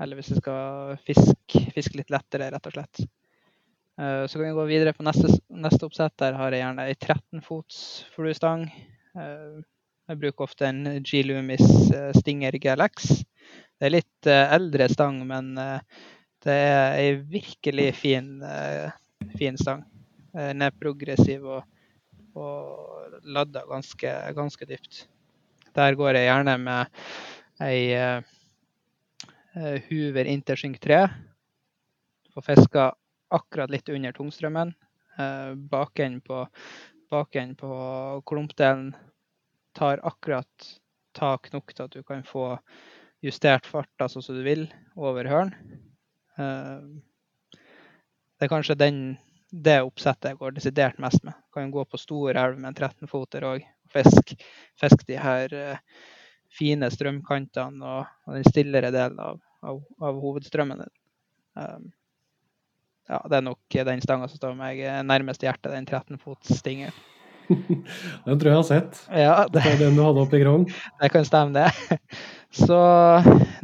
Eller hvis jeg skal fiske, fisk litt lettere, rett og slett. Eh, så kan vi gå videre på neste, neste oppsett. Der har jeg gjerne ei 13-fots fluestang. Eh, jeg bruker ofte en G. Loomis eh, Stinger GLX. Det er litt eh, eldre stang, men eh, det er ei virkelig fin, fin stang. Den er progressiv og, og ladda ganske, ganske dypt. Der går jeg gjerne med ei uh, eh, Hoover Intersync 3. Får fiska akkurat litt under tungstrømmen. Uh, Bakenden på, baken på klumpdelen tar akkurat tak nok til at du kan få justert farta sånn som du vil over hørn. Uh, Det er kanskje den, det oppsettet jeg går desidert mest med. Kan gå på stor elv med en 13-foter òg. Fisk, fisk de her eh, fine strømkantene og, og den stillere delen av, av, av hovedstrømmen. Um, ja, det er nok den stanga som står meg nærmest hjertet, den 13-fots stingen. *laughs* Den tror jeg har sett. Ja, Det det, er den du hadde oppe i Grong. *laughs* det kan stemme, det. *laughs* Så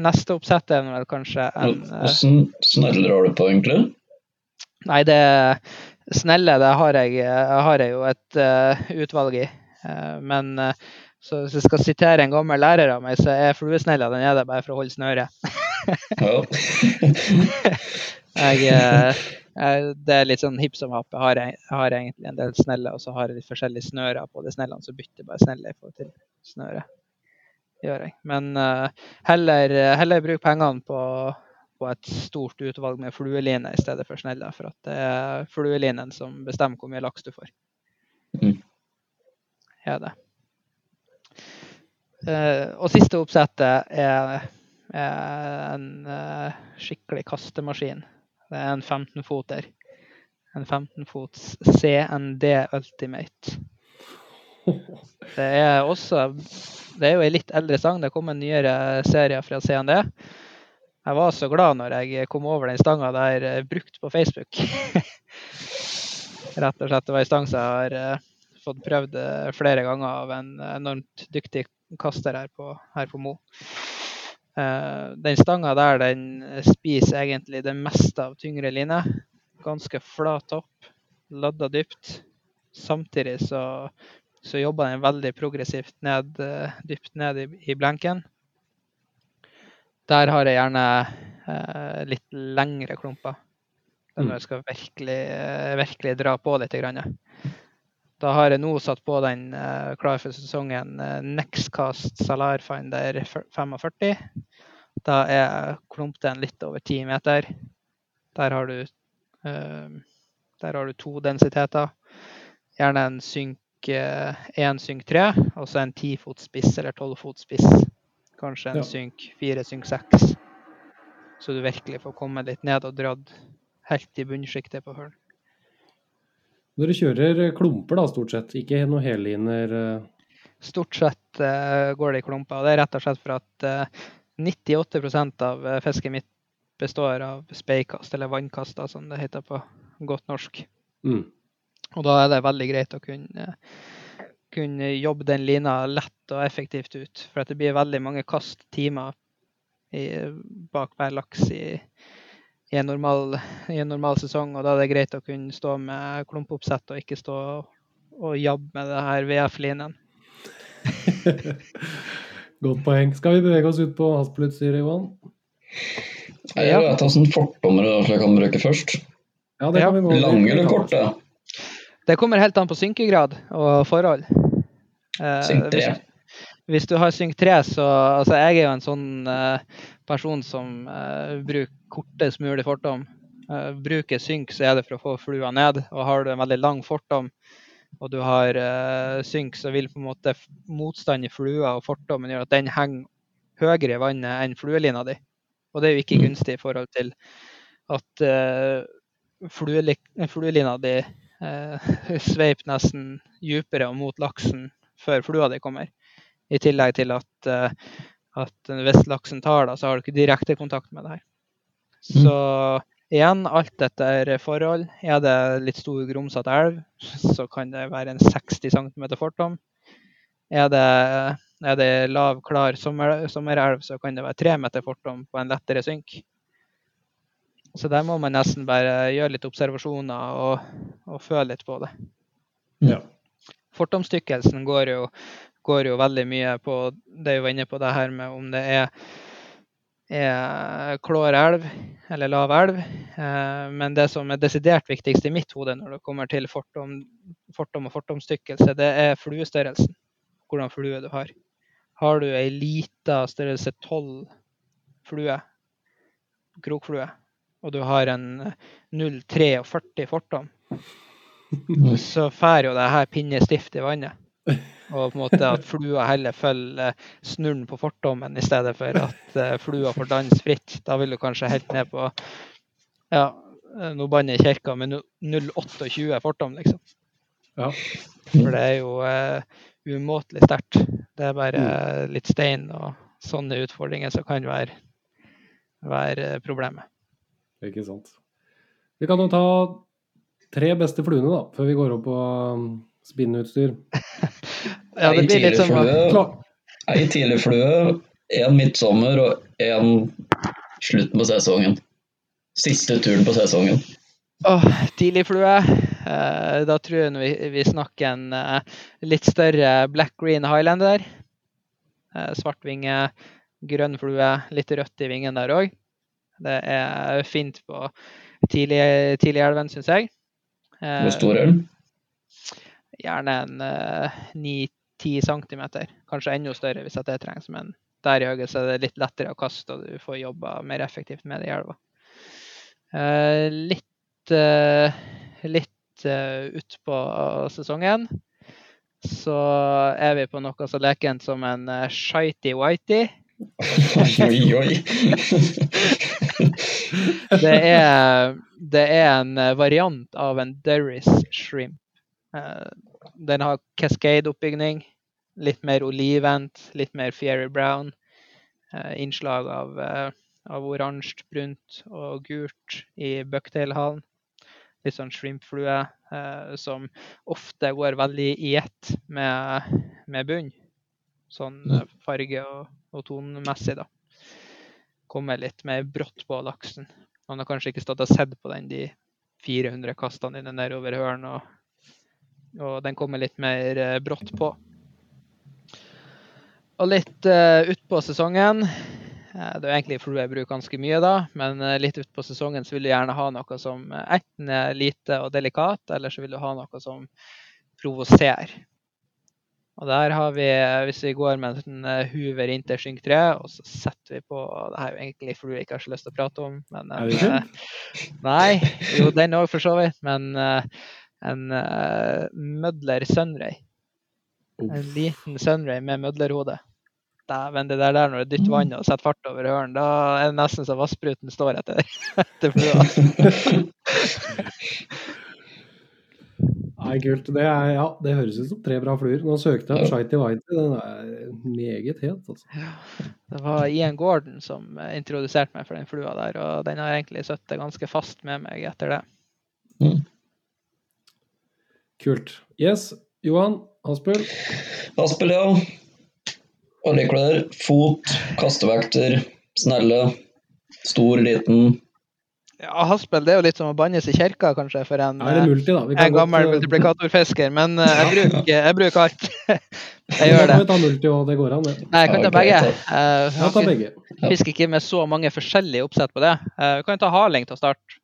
neste oppsett er vel kanskje en Hvordan sneller du på, egentlig? Nei, det snelle, det har jeg, jeg har jeg jo et uh, utvalg i. Uh, men uh, så hvis jeg skal sitere en gammel lærer av meg, så er fluesnella den er der bare for å holde snøret. *laughs* Jeg, eh, det er litt sånn hipp som happ. Jeg har, har egentlig en del sneller, og så har jeg litt forskjellige snører på de snellene, så bytter jeg bare snelle i forhold til snøret. Gjør jeg. Men eh, heller, heller bruk pengene på, på et stort utvalg med flueline i stedet for sneller, for at det er fluelinen som bestemmer hvor mye laks du får. Mm. Er det. Eh, og siste oppsettet er, en eh, skikkelig kastemaskin. Det er en 15-foter. En 15-fots CND Ultimate. Det er også Det er jo ei litt eldre sang. Det kom en nyere serie fra CND. Jeg var så glad når jeg kom over den stanga der eh, brukt på Facebook. *laughs* Rett og slett. Det var ei stang som jeg har eh, fått prøvd eh, flere ganger av en enormt dyktig kaster her på, her på Mo. Eh, den stanga der den spiser egentlig det meste av tyngre line. Ganske flat topp, ladda dypt. Samtidig så, så jobber den veldig progressivt ned, eh, dypt ned i, i blenken. Der har jeg gjerne eh, litt lengre klumper. Er Mm. når jeg skal virkelig, eh, virkelig dra på litt. Grann. Da har jeg nå satt på den eh, klar for sesongen eh, Nextcast Salar Finder 45. Da er klumpdelen litt over 10 meter. Der har du, eh, der har du to densiteter. Gjerne en synk én en synk tre, og så en 10 fot spiss eller 12 fot spiss. Kanskje en Ja. synk 4, synk 6. Så du virkelig får komme litt ned og dratt helt i bunnsjiktet på hølen. Dere kjører klumper da, stort sett, ikke noe helliner? eh. Stort sett uh, går det i klumper. og Det er rett og slett for at uh, 98% av eh, fisket mitt består av speikast, eller vannkast, som det heter på godt norsk. Mm. Og da er det veldig greit å kunne, kunne jobbe den lina lett og effektivt ut. For at det blir veldig mange kast, timer, i, bak hver laks i, i, en normal, i en normal sesong. Og da er det greit å kunne stå med klumpoppsett og ikke stå og jabbe med det her VF-linen. *laughs* Godt poeng. Skal vi bevege oss ut på Haspelutstyret, Johan? Jeg vet åssen fortommer jeg kan bruke først. Ja, det kan vi gå. Lange eller korte? Det kommer helt an på synkegrad og forhold. Eh, Synk 3. Hvis, hvis du har synk 3, så altså Jeg er jo en sånn eh, person som uh, bruker kortest mulig fortom. Uh, bruker synk, så er det for å få flua ned. Og har du en veldig lang fortom, og du har synk, så vil på en måte motstand i flua og fortommen gjøre at den henger høyere i vannet enn fluelina di. Og det er jo ikke Mm. gunstig i forhold til at fluelina di eh, *laughs* sveip nesten dypere og mot laksen før flua di kommer. I tillegg til at, eh, at hvis laksen tar det, så har du ikke direkte kontakt med det her. Så igjen, alt etter forhold. Er det litt stor, grumsete elv, så kan det være en 60 cm fortom. Er det, er det lav, klar sommer, sommerelv, så kan det være 3 meter fortom på en lettere synk. Så der må man nesten bare gjøre litt observasjoner og, og føle litt på det. Ja. Fortomstykkelsen går jo, går jo veldig mye på det vi var inne på det her med om det er, er klår elv eller lav elv. Eh, men det som er desidert viktigst i mitt hode når det kommer til fortom, fortom og fortomstykkelse, det er fluestørrelsen. Hvordan flue du har. Har du ei lita størrelse 12 flue, krokflue, og du har en 0,43 fortom, *laughs* så fær jo det her pinnestift i vannet. Og på en måte at flua heller følger snurren på fortommen i stedet for at eh, flua får danse fritt. Da vil du kanskje helt ned på ja, eh, nå banner kirka med 0,28 fortom, liksom. Ja. For det er jo uh, umåtelig sterkt. Det er bare litt stein og sånne utfordringer som kan være, være problemet. Ikke sant. Vi kan jo ta tre beste fluene, da, før vi går opp på um, spinnutstyr. *laughs* Ja, det blir litt sånn Ei tidlig flue, én midtsommer og én slutten på sesongen. Siste turen på sesongen. Åh, tidligflue. Eh, da tror jeg vi, vi snakker en eh, litt større black green highlander. Eh, svart vinge, grønn flue, litt rødt i vingen der òg. Det er fint på tidlig, tidlig elven, syns jeg. Eh, Hvor stor er den? gjerne en eh, 9-10 cm. Kanskje enda større hvis det trengs, men der i høyde er det litt lettere å kaste, og du får jobba mer effektivt med det i elva. Eh, litt uh, litt uh, utpå sesongen så er vi på noe så lekent som en uh, shitey-whitey. Oi, oi. *laughs* *laughs* Det er, det er en eh, variant av en Derris shrimp. Eh, Den har cascade-oppbygning, litt mer olivent, litt mer fiery brown. eh, Innslag av, av oransje, brunt og gult i bucktail-halen. Litt sånn shrimpflue som ofte går veldig i ett med, med bunn. Sånn eh, farge- og, og tonemessig, da kommer litt mer brått på laksen. Man har kanskje ikke stått og sett på den de 400 kastene dine nedover høren, og, og den kommer litt mer eh, brått på. Og litt uh, utpå sesongen eh, Det er jo egentlig flue jeg bruker ganske mye da, men eh, litt utpå sesongen så vil du gjerne ha noe som eh, enten er lite og delikat, eller så vil du ha noe som provoserer. Og der har vi, hvis vi går med en eh, Hoover Intersync 3, og så setter vi på Det er jo egentlig flue jeg ikke har så lyst til å prate om, men Er det ikke? eh, Nei. Jo, den òg, for så vidt. Men eh, en uh, Mødler Sunray. En liten Sunray med mødlerhode. Dæven, det der, der når du dytter vannet og setter fart over høren, da er det nesten så vasspruten står etter, *laughs* etter flua. *laughs* Nei, kult. Det, er, ja, det høres ut som tre bra fluer. Nå søkte jeg på Shighty Whitey. Den er meget het, altså. Det var Ian Gordon som eh, introduserte meg for den flua der, og den har egentlig sittet ganske fast med meg etter det. Kult. Yes, Johan Aspel. Aspel, ja. Oljeklær, fot, kastevekter, snelle. Stor, liten. Ja, Haspel det er jo litt som å bannes i kirka, kanskje, for en, ja, eh, multi, da? En gammel eh, multiplikatorfisker. Men eh, jeg, *laughs* bruker, jeg bruker alt. *laughs* jeg gjør det. kan ta multi òg, det går an, det. Nei, jeg kan ta begge. Eh, jeg ta begge. fisker ikke med så mange forskjellige oppsett på det. Eh, Vi kan ta haling til å starte.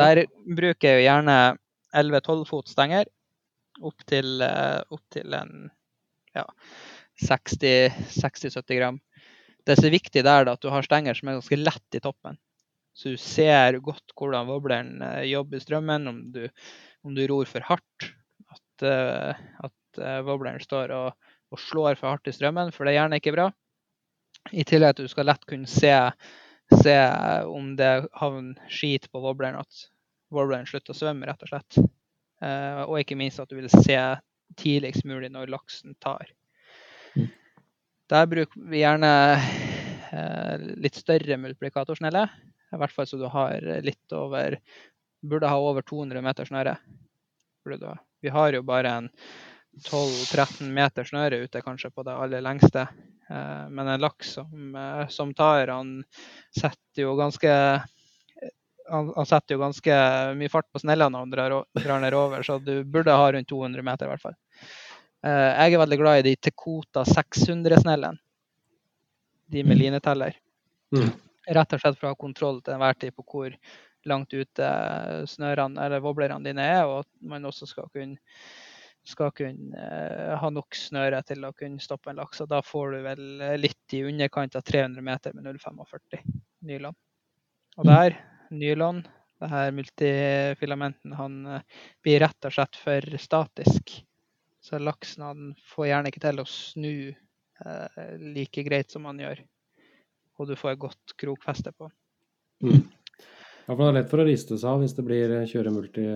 Der bruker jeg jo gjerne 11-12 fot stenger opp til, opp til en ja, 60-70 gram. Det som er viktig der, er at du har stenger som er ganske lett i toppen. Så du ser godt hvordan wobbleren eh, jobber strømmen, om du, om du ror for hardt. At, eh, at eh, wobbleren står og, og slår for hardt i strømmen, for det er gjerne ikke bra. I tillegg til at du skal lett kunne se, se om det havner skit på wobbleren, at wobbleren slutter å svømme, rett og slett. Eh, og ikke minst at du vil se tidligst mulig når laksen tar. Der bruker vi gjerne eh, litt større multiplikatorsnelle. I hvert fall så du har litt over Burde ha over 200 meter snøre. Vi har jo bare en 12-13 meter snøre ute, kanskje, på det aller lengste. Eh, men en laks som, eh, som tar, han setter jo ganske han, han setter jo ganske mye fart på snella når han drar, drar ned nedover, så du burde ha rundt 200 meter i hvert fall. Eh, jeg er veldig glad i de Tekota 600-snellene. De med lineteller. Mm. Rett og slett for å ha kontroll til enhver tid på hvor langt ute snørene eller voblerne dine er, og at man også skal kunne, skal kunne eh, ha nok snøre til å kunne stoppe en laks. Og da får du vel litt i underkant av 300 meter med 0,45 nylon. Og der, nylon, det her multifilamenten, han eh, blir rett og slett for statisk. Så laksen han får gjerne ikke til å snu eh, like greit som han gjør. Og du får et godt krokfeste på. Ja, for det er lett for å riste seg av hvis det blir kjøremulti?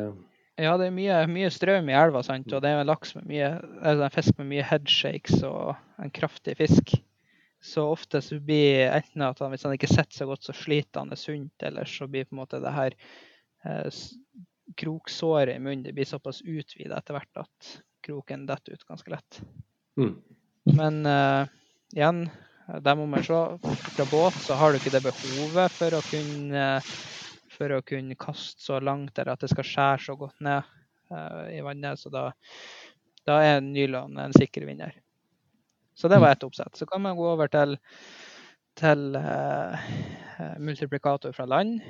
Ja, det er mye, mye strøm i elva, sant? og det er en laks med mye, altså en fisk med mye headshakes og en kraftig fisk. Så ofte så blir enten at han, hvis han ikke sitter så godt, så sliter han det sunt, eller så blir på en måte det her eh, kroksåret i munnen det blir såpass utvida etter hvert at kroken detter ut ganske lett. Mm. Men eh, igjen, der må man se. Fra båt så har du ikke det behovet for å kunne, for å kunne kaste så langt eller at det skal skjære så godt ned uh, i vannet. Så da, da er nylon en sikker vinner. Så det var ett oppsett. Så kan man gå over til, til eh, eh, multiplikator fra land.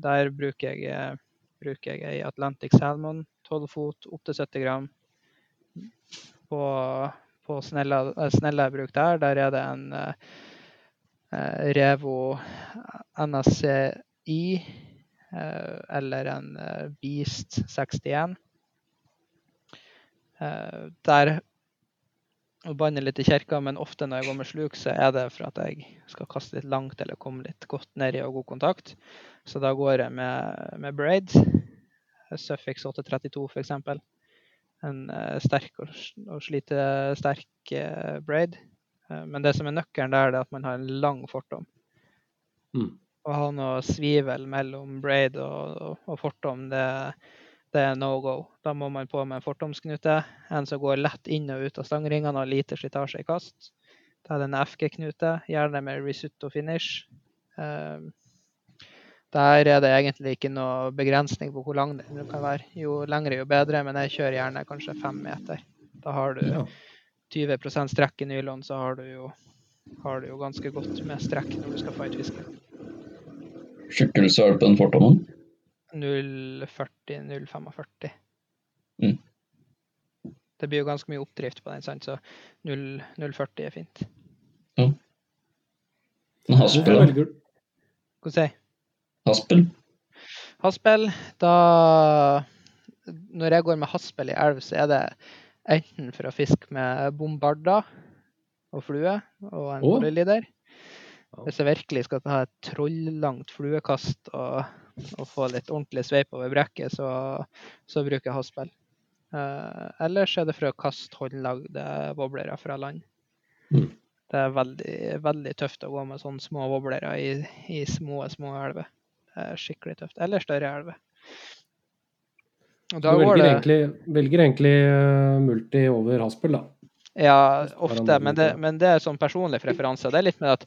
Der bruker jeg, eh, bruker jeg Atlantic Salmon 12 fot, opp til 70 gram. På, på snella, bruk der, der er det en eh, eh, Revo NSCI eh, eller en Beast 61. Eh, der å banner litt i kirka, men ofte når jeg går med sluk, så er det for at jeg skal kaste litt langt eller komme litt godt ned i og god kontakt. Så da går jeg med, med braid. Suffix 832 f.eks. En eh, sterk og, og slitesterk eh, braid. Eh, men det som er nøkkelen der, er at man har en lang fortom. Mm. Å ha noe svivel mellom braid og, og, og fortom, det, det er no go. Da må man på med en fortomsknute. En som går lett inn og ut av stangringene og lite slitasje i kast. Da er det en FG-knute, gjerne med risotto finish. Eh, der er det egentlig ikke noe begrensning på hvor lang den kan være. Jo lengre, jo bedre, men jeg kjører gjerne kanskje fem meter. Da har du Ja. 20 strekk i nylon, så har du jo, har du jo ganske godt med strekk når du skal fighte fiske. Skikkelse er på den fortommen. 0,40, 0,45. Mm. Det blir jo ganske mye oppdrift på den, sant? så 0,40 er fint. En Hvorfor haspel, da. Hva skal jeg? Haspel. Haspel, da Når jeg går med haspel i elv, så er det enten for å fiske med bombarder og flue og en bollelider. Hvis jeg virkelig skal ta et trollangt fluekast og, og få litt ordentlig sveip over brekket, så, så bruker jeg haspel. Uh, ellers er det for å kaste håndlagde woblere fra land. Mm. Det er veldig, veldig tøft å gå med sånne små woblere i, i små, små elver. Er skikkelig tøft. Eller større elver. Og Du velger det egentlig, velger egentlig eh, multi over haspel, da. Ja, ofte, men det, men det er sånn personlig preferanse. Det er litt med at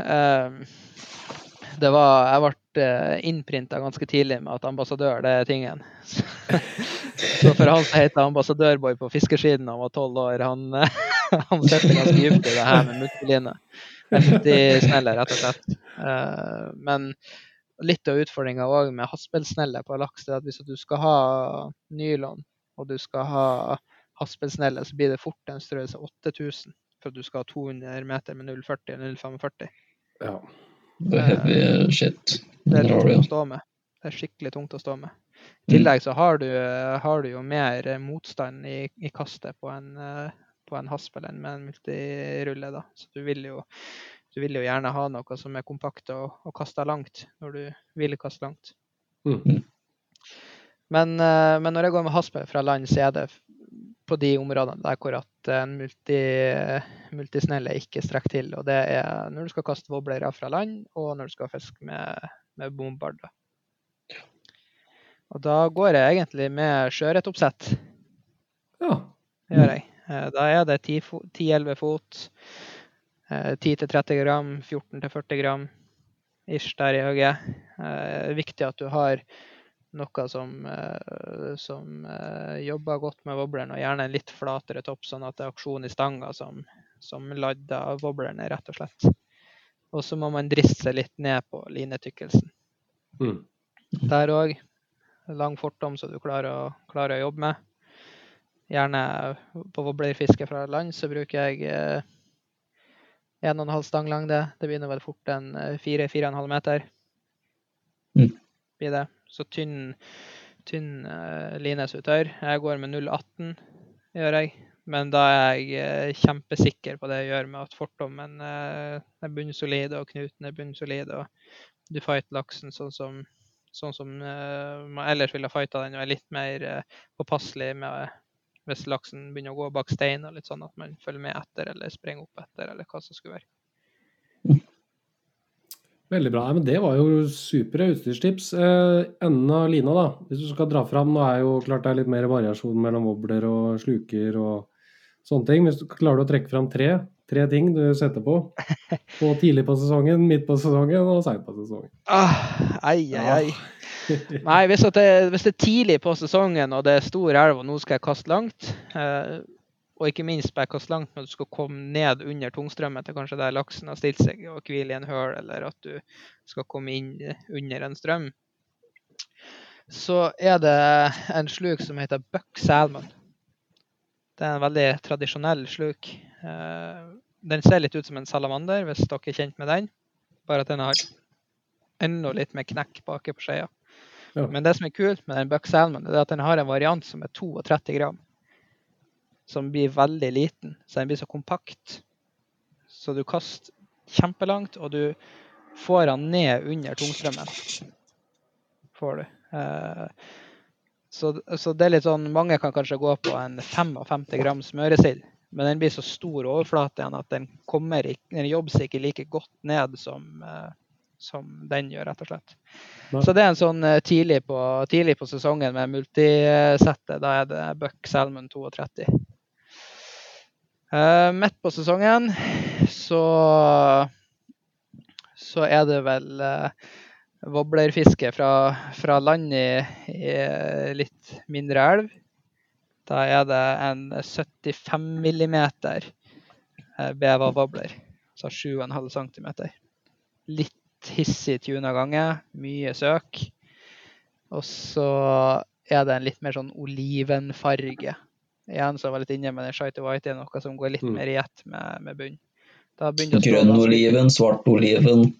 ehm, det var, Jeg ble innprinta ganske tidlig med at ambassadør, det er tingen. *laughs* Så for han som heter ambassadørboy på fiskesiden da var tolv år, han, *laughs* han sitter ganske dypt i det her med multiline. Multisnelle, rett og slett. Eh, Men litt av utfordringa òg med haspelsnelle på laks, er at hvis du skal ha nylon, og du skal ha haspelsnelle, så blir det fort en størrelse 8000 for at du skal ha 200 meter med 0,40 eller 0,45. Ja. Det er heavy shit. Det er tungt å stå med. Det er skikkelig tungt å stå med. I tillegg så har du, har du jo mer eh, motstand i, i kastet på en, eh, på en hasp eller med en multirulle. da. Så du vil jo, du vil jo gjerne ha noe som er kompakt og, og kaster langt, når du vil kaste langt. Mm. Men, eh, men når jeg går med hasp fra land, så er det på de områdene der hvor at en multi, multisnell er ikke strekker til. Og det er når du skal kaste wobblere fra land, og når du skal fiske med, med bombarder. Og da går jeg egentlig med sjøørretoppsett. Ja. Det gjør jeg. Eh, Da er det 10-11 fot, eh, 10-30 gram, 14-40 gram ish der i øyet. Eh, Viktig at du har noe som, eh, som eh, jobber godt med wobbleren, og gjerne en litt flatere topp, sånn at det er aksjon i stanga som, som ladder wobblerne, rett og slett. Og så må man driste seg litt ned på linetykkelsen. Mm. Der òg. Lang fortom så du klarer å, klarer å jobbe med. Gjerne på wobblerfiske fra land så bruker jeg eh, 1,5 stanglengde. Det begynner vel fort en 4-4,5 meter. Mm. Blir det. Så tynn, tynn uh, linesutør. Jeg går med 0,18, gjør jeg. Men da er jeg eh, kjempesikker på det jeg gjør med at fortommen eh, er bunnsolid, og knuten er bunnsolid, og du fighter laksen sånn som, sånn som eh, man ellers ville fighta den, og er litt mer eh, påpasselig med hvis laksen begynner å gå bak stein, og litt sånn at man følger med etter eller springer opp etter, eller hva som skulle være. Veldig bra. Men det var jo supre utstyrstips. Eh, enden av lina, da. Hvis du skal dra fram Nå er jo klart det er litt mer variasjon mellom wobbler og sluker og sånne ting. Hvis du klarer å trekke fram tre, tre ting du setter på *laughs* på tidlig på sesongen, midt på sesongen og seint på sesongen. Ah, ei, ei, ei. ai. Nei, hvis, det, hvis det er tidlig på sesongen og det er stor elv og nå skal jeg kaste langt, eh, og ikke minst bare kaste langt når du skal komme ned under tungstrømmen til kanskje der laksen har stilt seg og hvile i en høl, eller at du skal komme inn under en strøm, så er det en sluk som heter Buck Salmon. Det er en veldig tradisjonell sluk. Eh, Den ser litt ut som en salamander, hvis dere er kjent med den. Bare at den har enda litt mer knekk baki på skjea. Ja. Men det som er kult med den Buck Salmon, er at den har en variant som er 32 gram. Som blir veldig liten, så den blir så kompakt. Så du kaster kjempelangt, og du får den ned under tungstrømmen. Får du. Eh, så, så det er litt sånn Mange kan kanskje gå på en 55 gram smøresild, men den blir så stor overflate igjen at den, kommer den jobber seg ikke like godt ned som, eh, som den gjør, rett og slett. Nei. Så det er en sånn eh, tidlig på, tidlig på sesongen med multisettet. Da er det Buck Salmon 32. Uh, midt på sesongen så så er det vel uh, wobblerfiske fra, fra land i, i litt mindre elv. Da er det en 75 millimeter eh, beva wobbler, så 7,5 cm. Litt hissig tuna gange, mye søk. Og så er det en litt mer sånn olivenfarge. Igjen så var jeg litt inne med den Shite White, er noe som går litt Mm. mer i ett med, med bunn. Da å stå Grønn oliven, svart oliven.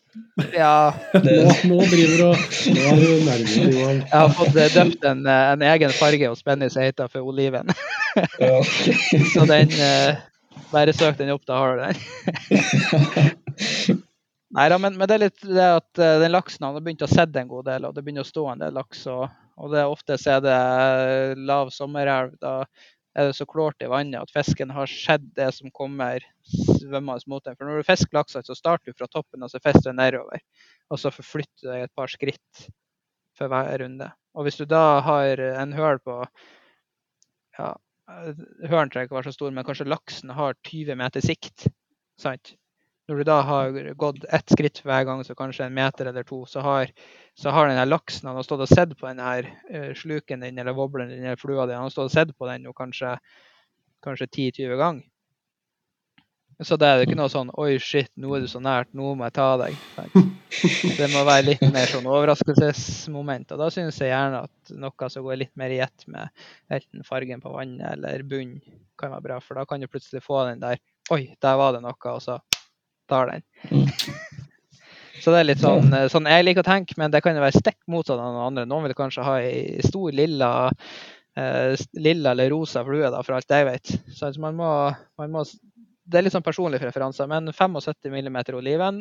Ja, Nå, nå driver du og Nå er du nærmere, Johan. Jeg har fått eh, døpt en, eh, en egen farge hos Benny som heter for oliven. Ja. *laughs* Så den eh, Bare søk den opp, da har du den. *laughs* Nei da, men, men det er litt det at eh, den laksen han har begynt å sette en god del, og det begynner å stå en del laks. Og, og det ofte så er det eh, lav sommerelv. Da er det så klårt i vannet at fisken har sett det som kommer svømmende mot den. For når du fisker laksen så starter du fra toppen og så fisker du nedover. Og så forflytter du deg et par skritt for hver runde. Og hvis du da har en høl på ja, Hølen trenger ikke være så stor, men kanskje laksen har 20 meter sikt. Sant? Når du da har gått ett skritt hver gang, så kanskje en meter eller to, så har, så har den laksen han har stått og sett på den her eh, sluken din eller wobblen din eller flua di, han har stått og sett på den kanskje, kanskje 10-20 ganger. Så det er ikke noe sånn Oi, shit, nå er du så nært, nå må jeg ta deg. Det må være litt mer sånn overraskelsesmoment. Og da synes jeg gjerne at noe som går litt mer i ett med enten fargen på vannet eller bunn, kan være bra. For da kan du plutselig få den der Oi, der var det noe, og så tar den. *laughs* Så det er litt sånn, eh, sånn jeg liker å tenke, men det kan jo være stikk motsatt av noen andre. Noen vil kanskje ha ei stor lilla, eh, lilla eller rosa flue, da, for alt jeg vet. Så altså, man må, man må Det er litt sånn personlige preferanser, men 75 mm oliven,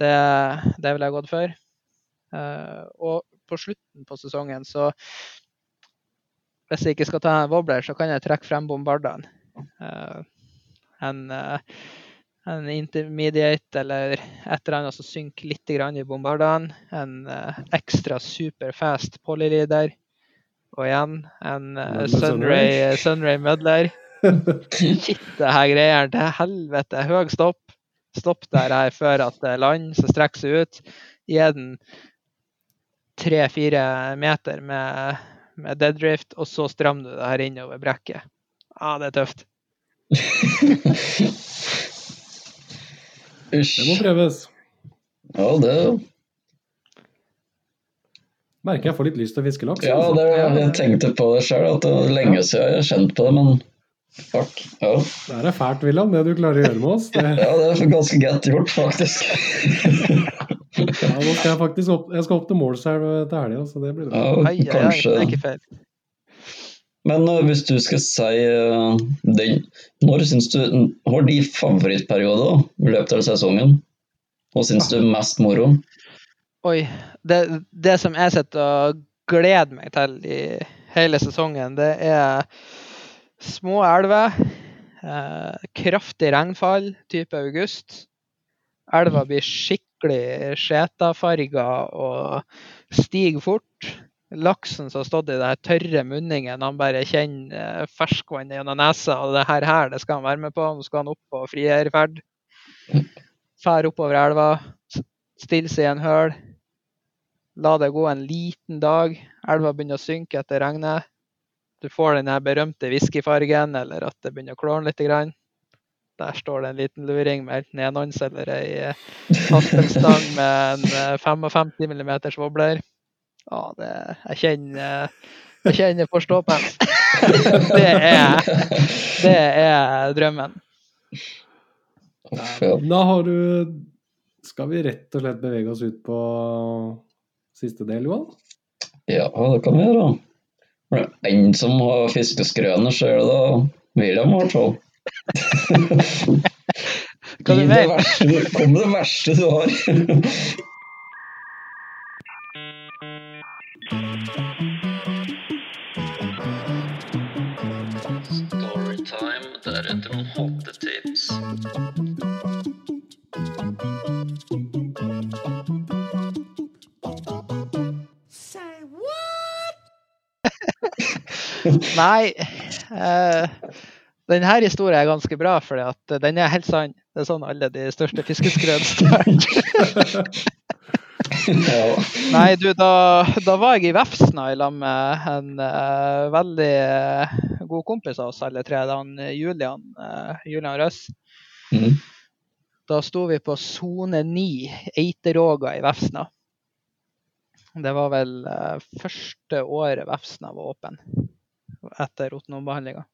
det, det ville jeg gått for. Eh, og på slutten på sesongen, så hvis jeg ikke skal ta en wobbler, så kan jeg trekke frem bombardene. Uh, en, eh, en intermediate eller et eller annet som synker litt grann i bombardene. En eh, ekstra superfast polyleader. Og igjen en eh, Sunray, Sunray Muddler. *laughs* Shit, det her greier til helvete. Høg stopp. Stopp der her før at det lander, land som strekker seg ut. Gi den tre-fire meter med, med deadrift, og så strammer du det her innover brekket. Ja, det er tøft. *laughs* Det må prøves. Ja, det, Merker jeg får litt lyst til å fiske laks. ja, altså. det jeg tenkte på det sjøl, at det er lenge siden jeg har kjent på det, men fuck. Ja, Det er fælt, William, det du klarer å gjøre med oss. Det, ja det er ganske godt gjort, faktisk. ja, nå skal jeg faktisk opp, jeg skal opp til Målselv til helga, så det blir bra. Ja, Ai, ai, ai, det er kanskje ikke feil. Men eh, hvis du skal si eh, den Når syns du Har de favorittperioder i løpet av sesongen? Hva syns du er mest moro? Oi. Det, det som jeg sitter og gleder meg til i hele sesongen, det er små elver, eh, kraftig regnfall, type august. Elva blir skikkelig skjetafarga og stiger fort. Laksen som har stått i den tørre munningen, han bare kjenner eh, ferskvann gjennom nesa. Og det her, her det skal han være med på. Nå skal han opp på frierferd. Fær oppover elva, stille seg i en høl. La det gå en liten dag. Elva begynner å synke etter regnet. Du får den berømte whiskyfargen, eller at det begynner å klåne litt. Grann. Der står det en liten luring med enten enhånds eller ei haspelstang med en eh, 55 mm wobbler. Ja, det, jeg kjenner jeg kjenner forståpen. *laughs* det, er, det er drømmen. Da har du Skal vi rett og slett bevege oss ut på siste del, Johan? ja, det kan vi gjøre. Er det En som har fiskeskrøner, så er det da William, i hvert fall. Kom med det verste du har. Nei. Eh, denne historien er ganske bra, for den er helt sann. Det er sånn alle de største fiskeskrønene starter. Nei, du, da, da var jeg i Vefsna i lag med en uh, veldig uh, god kompis av oss alle tre, han eh, Julian, uh, Julian Røss. Mm. Da sto vi på sone 9, Eiteråga i Vefsna. Det var vel første året Vefsna var åpen etter rotenombehandlinga.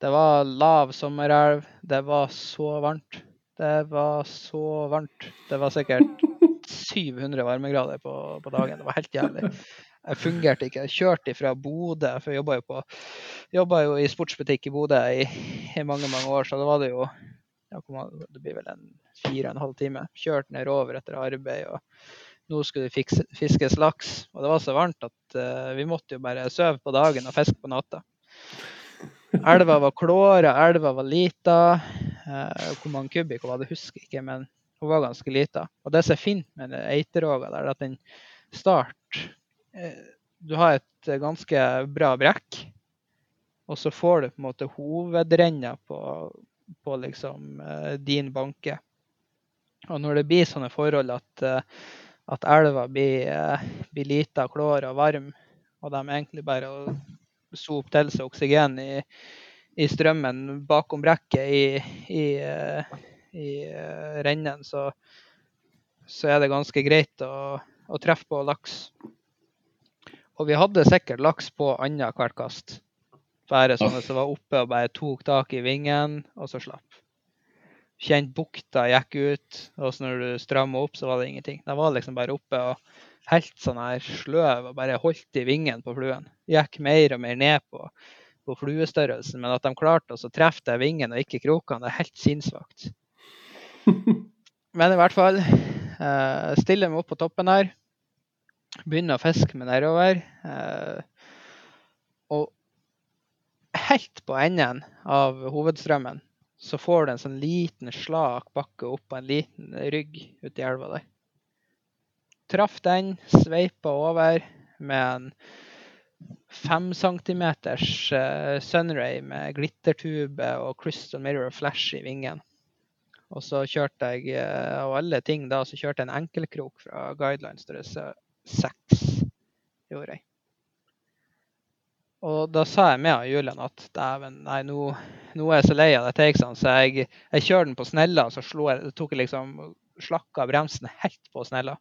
Det var lav sommerelv. Det var så varmt. Det var så varmt. Det var sikkert *laughs* 700 varmegrader på, på dagen. Det var helt jævlig. Jeg fungerte ikke. Jeg kjørte fra Bodø, for jeg jobba jo, jo i sportsbutikk i Bodø i, i mange mange år, så da var det jo det blir vel en fire og en halv time. Kjørt nedover etter arbeid, og nå skulle det fiskes laks. Og det var så varmt at uh, vi måtte jo bare sove på dagen og fiske på natta. Elva var klåra, elva var lita. Uh, hvor mange kubikk hun hadde, husker jeg ikke, men hun var ganske lita. Og det som er fint med Eiteråga, er at den start uh, Du har et eh, ganske bra brekk, og så får du på en måte hovedrenna på, på liksom eh, din banke. Og når det blir sånne forhold at, eh, at elva blir, eh, blir lita, klår og varm, og de egentlig bare soper til seg oksygen i, i strømmen bakom brekket i, i, eh, i eh, rennen, så, så er det ganske greit å, å treffe på laks. Og vi hadde sikkert laks på annethvert kast. Bare sånne som var oppe og bare tok tak i vingen, og så slapp. Kjent bukta gikk ut, og så når du stramma opp, så var det ingenting. De var liksom bare oppe og helt sånn her sløv og bare holdt i vingen på fluen. Gikk mer og mer ned på, på fluestørrelsen, men at de klarte å treffe den vingen og ikke krokene, det er helt sinnssvakt. *laughs* Men i hvert fall, eh, stiller meg opp på toppen her. Begynner å fiske meg nedover. Eh, og helt på enden av hovedstrømmen, så får du en sånn liten slak bakke opp på en liten rygg uti elva der. Traff den, sveipa over med en fem centimeters eh, Sunray med glittertube og crystal mirror flash i vingen. Og så kjørte jeg, eh, av alle ting da, så kjørte jeg en enkelkrok fra guidelines størrelse seks. Gjorde jeg. Og da sa jeg med Julian at dæven, nei, nå, nå er jeg så lei av det takesene, så jeg, jeg kjører den på snella, så slo jeg, tok jeg liksom slakka bremsen helt på snella.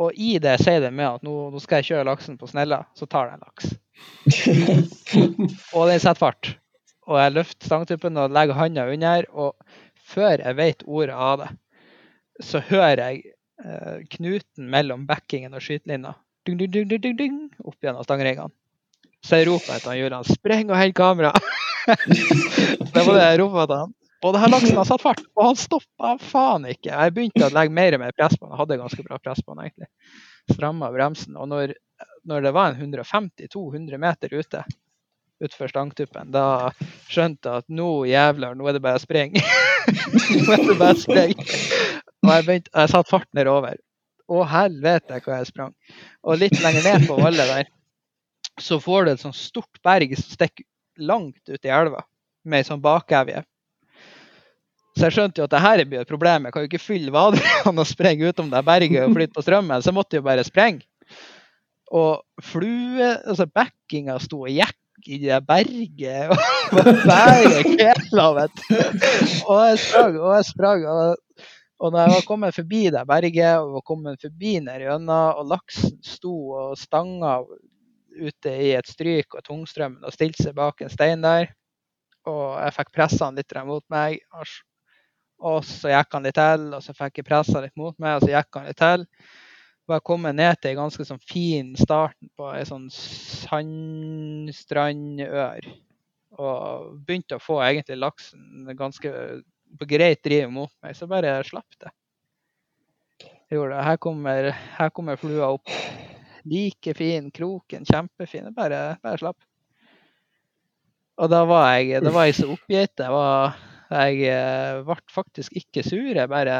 Og i det sier det med at nå, nå skal jeg kjøre laksen på snella, så tar det en laks. *laughs* Og den setter fart. Og jeg løfter stangtuppen og legger handa under, og før jeg vet ordet av det, så hører jeg eh, knuten mellom backingen og skytelinja dung, ding, ding, ding, ding, ding, opp gjennom stangringene. Så jeg roper etter Julian 'spreng og hent kamera'. *laughs* det var det jeg ropte etter han. Og det her laksen har satt fart, og han stoppa faen ikke. Jeg begynte å legge mer og mer press på han. Jeg hadde ganske bra press på han egentlig. Stramma bremsen. Og når, når det var en 150-200 meter ute utfor stangtuppen, da skjønte jeg at nå jævler, nå er det bare å springe. *laughs* nå er det bare å springe. Og jeg, begynte, jeg satte fart nedover. Å helvete hva jeg sprang. Og litt lenger ned på vallet der, så får du et sånt stort berg som stikker langt ut i elva, med ei sånn bakevje. Så jeg skjønte jo at det her blir et problem. Jeg kan jo ikke fylle vaderne og sprenge utom det berget og flytte på strømmen, så jeg måtte jo bare sprenge. Og flue, altså backinga sto og gikk i det berget og *laughs* var kjela, vet du. Og jeg sprang og jeg sprang. Og, og når jeg var kommet forbi det berget og var kommet forbi ned gjennom, og laksen sto og stanga ute i et stryk og tungstrømmen og stilte seg bak en stein der, og jeg fikk pressa han litt mot meg, og så gikk han litt til, og så fikk jeg pressa litt mot meg, og så gikk han litt til. Og jeg kom ned til en ganske sånn fin starten på ei sånn sandstrandør. Og begynte å få egentlig laksen ganske greit driver mot meg, så bare slapp det. Jeg gjorde. Her kommer, her kommer flua opp. Like fin, kroken kjempefin. Bare, bare slapp. Og da var jeg, da var jeg så oppgitt. Jeg, var, jeg eh, ble faktisk ikke sur. Jeg bare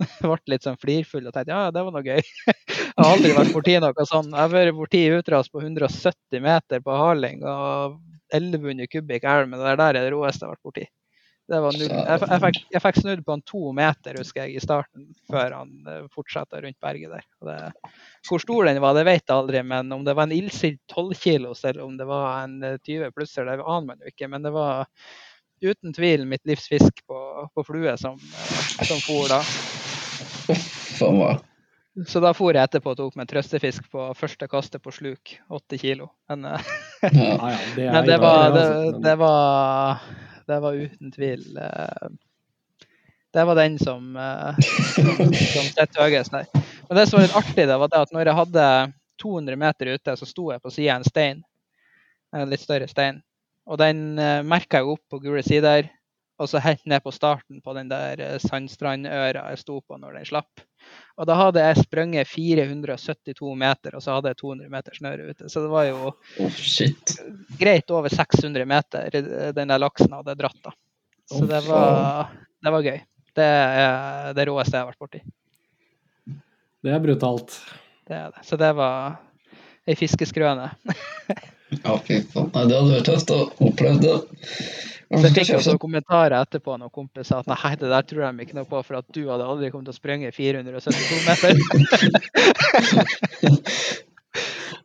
*laughs* ble litt sånn flirfull og tenkte ja, det var noe gøy. Jeg har aldri vært borti noe sånn. Jeg har vært borti utras på 170 meter på Harling og 1100 kubikk elv, men det der er det råeste jeg har vært borti. Det var null. Jeg, jeg, fikk, jeg fikk snudd på han to meter, husker jeg, i starten, før han eh, fortsatte rundt berget der. Det, hvor stor den var, det vet jeg aldri, men om det var en ildsild 12 kilos, eller om det var en eh, 20 plusser, det aner man jo ikke. Men det var uten tvil mitt livs fisk på, på flue som, eh, som for da. Så da for jeg etterpå og tok meg en trøstefisk på første kastet på sluk, 8 kilo. Men, eh, Ja. Ja, ja, det er *laughs* men det, var, det, altså. Det, var, det var uten tvil eh, Det var den som, eh, som, sitter høyest der. Men det som var litt artig, det var det at når jeg hadde 200 meter ute, så sto jeg på sida av en stein. En litt større stein. Og den uh, merka jeg opp på gule sider. Og så helt ned på starten på den der eh, sandstrandøra jeg sto på når den slapp. Og da hadde jeg sprunget 472 meter, og så hadde jeg 200 meter snøre ute. Så det var jo Oh, shit. greit over 600 meter eh, den der laksen hadde dratt. da. Så det var, det var gøy. Det er det råeste jeg har vært borti. Det er brutalt. Det er det. Så det var ei fiskeskrøne. *laughs* Ja, fy faen. Det hadde vært tøft å oppleve det. Så jeg fikk også *laughs* kommentarer etterpå når kompiser at nei, det der tror de ikke noe på, for at du hadde aldri kommet til å sprenge 472 meter. *laughs*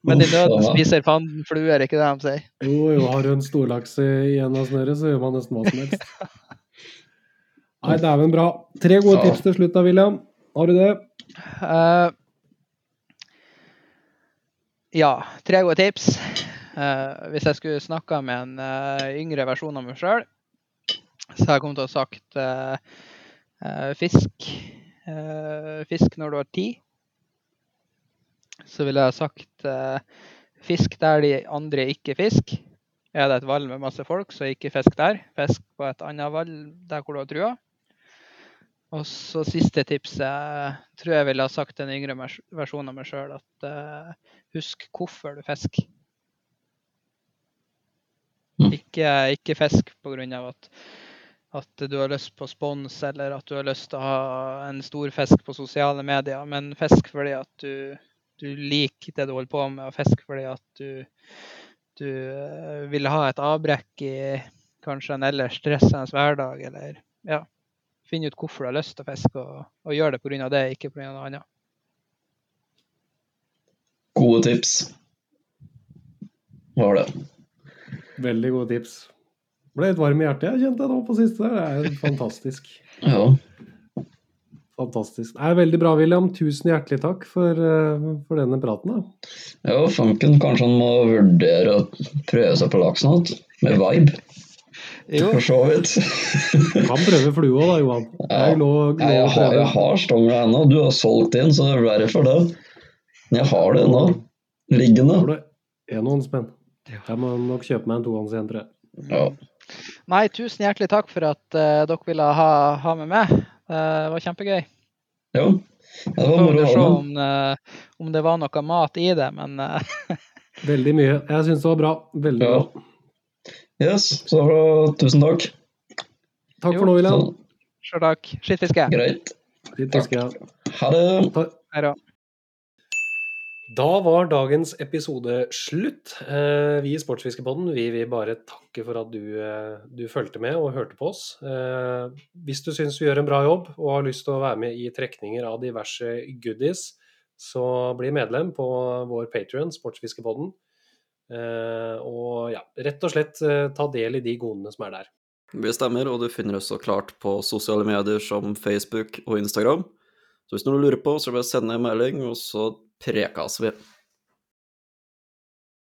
Men i nøden spiser fanden fluer, ikke det de sier? Jo, jo, har du en storlaks i en av snøret, så gjør man nesten hva som helst. *laughs* Nei, dæven bra. Tre gode tips til slutt da, William. Har du det? Uh, ja, tre gode tips. Eh, hvis jeg skulle snakka med en eh, yngre versjon av meg sjøl, så hadde jeg kommet til å ha sagt eh, fisk. Fisk når du har tid. Så ville jeg ha sagt fisk der de andre ikke fisker. Er det et vall med masse folk, så ikke fisk der. Fisk på et annet vall der hvor du har trua. Og så siste tipset tror jeg ville ha sagt en yngre vers- versjon av meg sjøl at husk hvorfor du fisker. Ikke, ikke fisk pga. at at du har lyst på spons, eller at du har lyst til å ha en stor fisk på sosiale medier, men fisk fordi at du, du liker det du holder på med, og fisk fordi at du, du eh, vil ha et avbrekk i kanskje en ellers stressende hverdag, eller ja, finne ut hvorfor du har lyst til å fiske, og, og gjøre det pga. det, ikke pga. noe annet. Gode tips. Var det. Veldig gode tips. Ble litt varm i hjertet, jeg kjente jeg nå på siste. Det er jo fantastisk. *laughs* Ja. Fantastisk. Det er veldig bra, William. Tusen hjertelig takk for, eh, for denne praten. Da. ja, fanken. Kanskje han må vurdere å prøve seg på laksen igjen? Med vibe, Jo, for så vidt. *laughs* Kan prøve flue òg, da, Johan. Er jo lov, Nei, jeg har, jeg har stanga ennå. Du har solgt inn, så det er verre for det. Men jeg har det ennå. Liggende. Det du noen håndspenn? Jeg må nok kjøpe meg en tohånds igjen, tror jeg. Ja. Nei, tusen hjertelig takk for at uh, dere ville ha, ha med meg. Eh, det var kjempegøy. ja. Det var moro å se ha med. om, eh, om det var noe mat i det, men *laughs* Veldig mye. Jeg syns det var bra. Veldig Ja. bra. Yes, så tusen takk. Takk Jo, for nå, William. sjøl takk. Skittfiske. Greit. Skittfiske. fiske, ja. Ha det. Da. Var dagens episode slutt. Eh, Vi i Sportsfiskepodden vi vil bare takke for at du, eh, du fulgte med og hørte på oss. Eh, Hvis du syns vi gjør en bra jobb og har lyst til å være med i trekninger av diverse goodies, så bli medlem på vår Patrion, Sportsfiskepodden. Og ja, rett og slett ta del i de godene som er der. Vi stemmer, og du finner oss så klart på sosiale medier som Facebook og Instagram. Så hvis noen lurer på, så bare send en melding, og så prekas vi.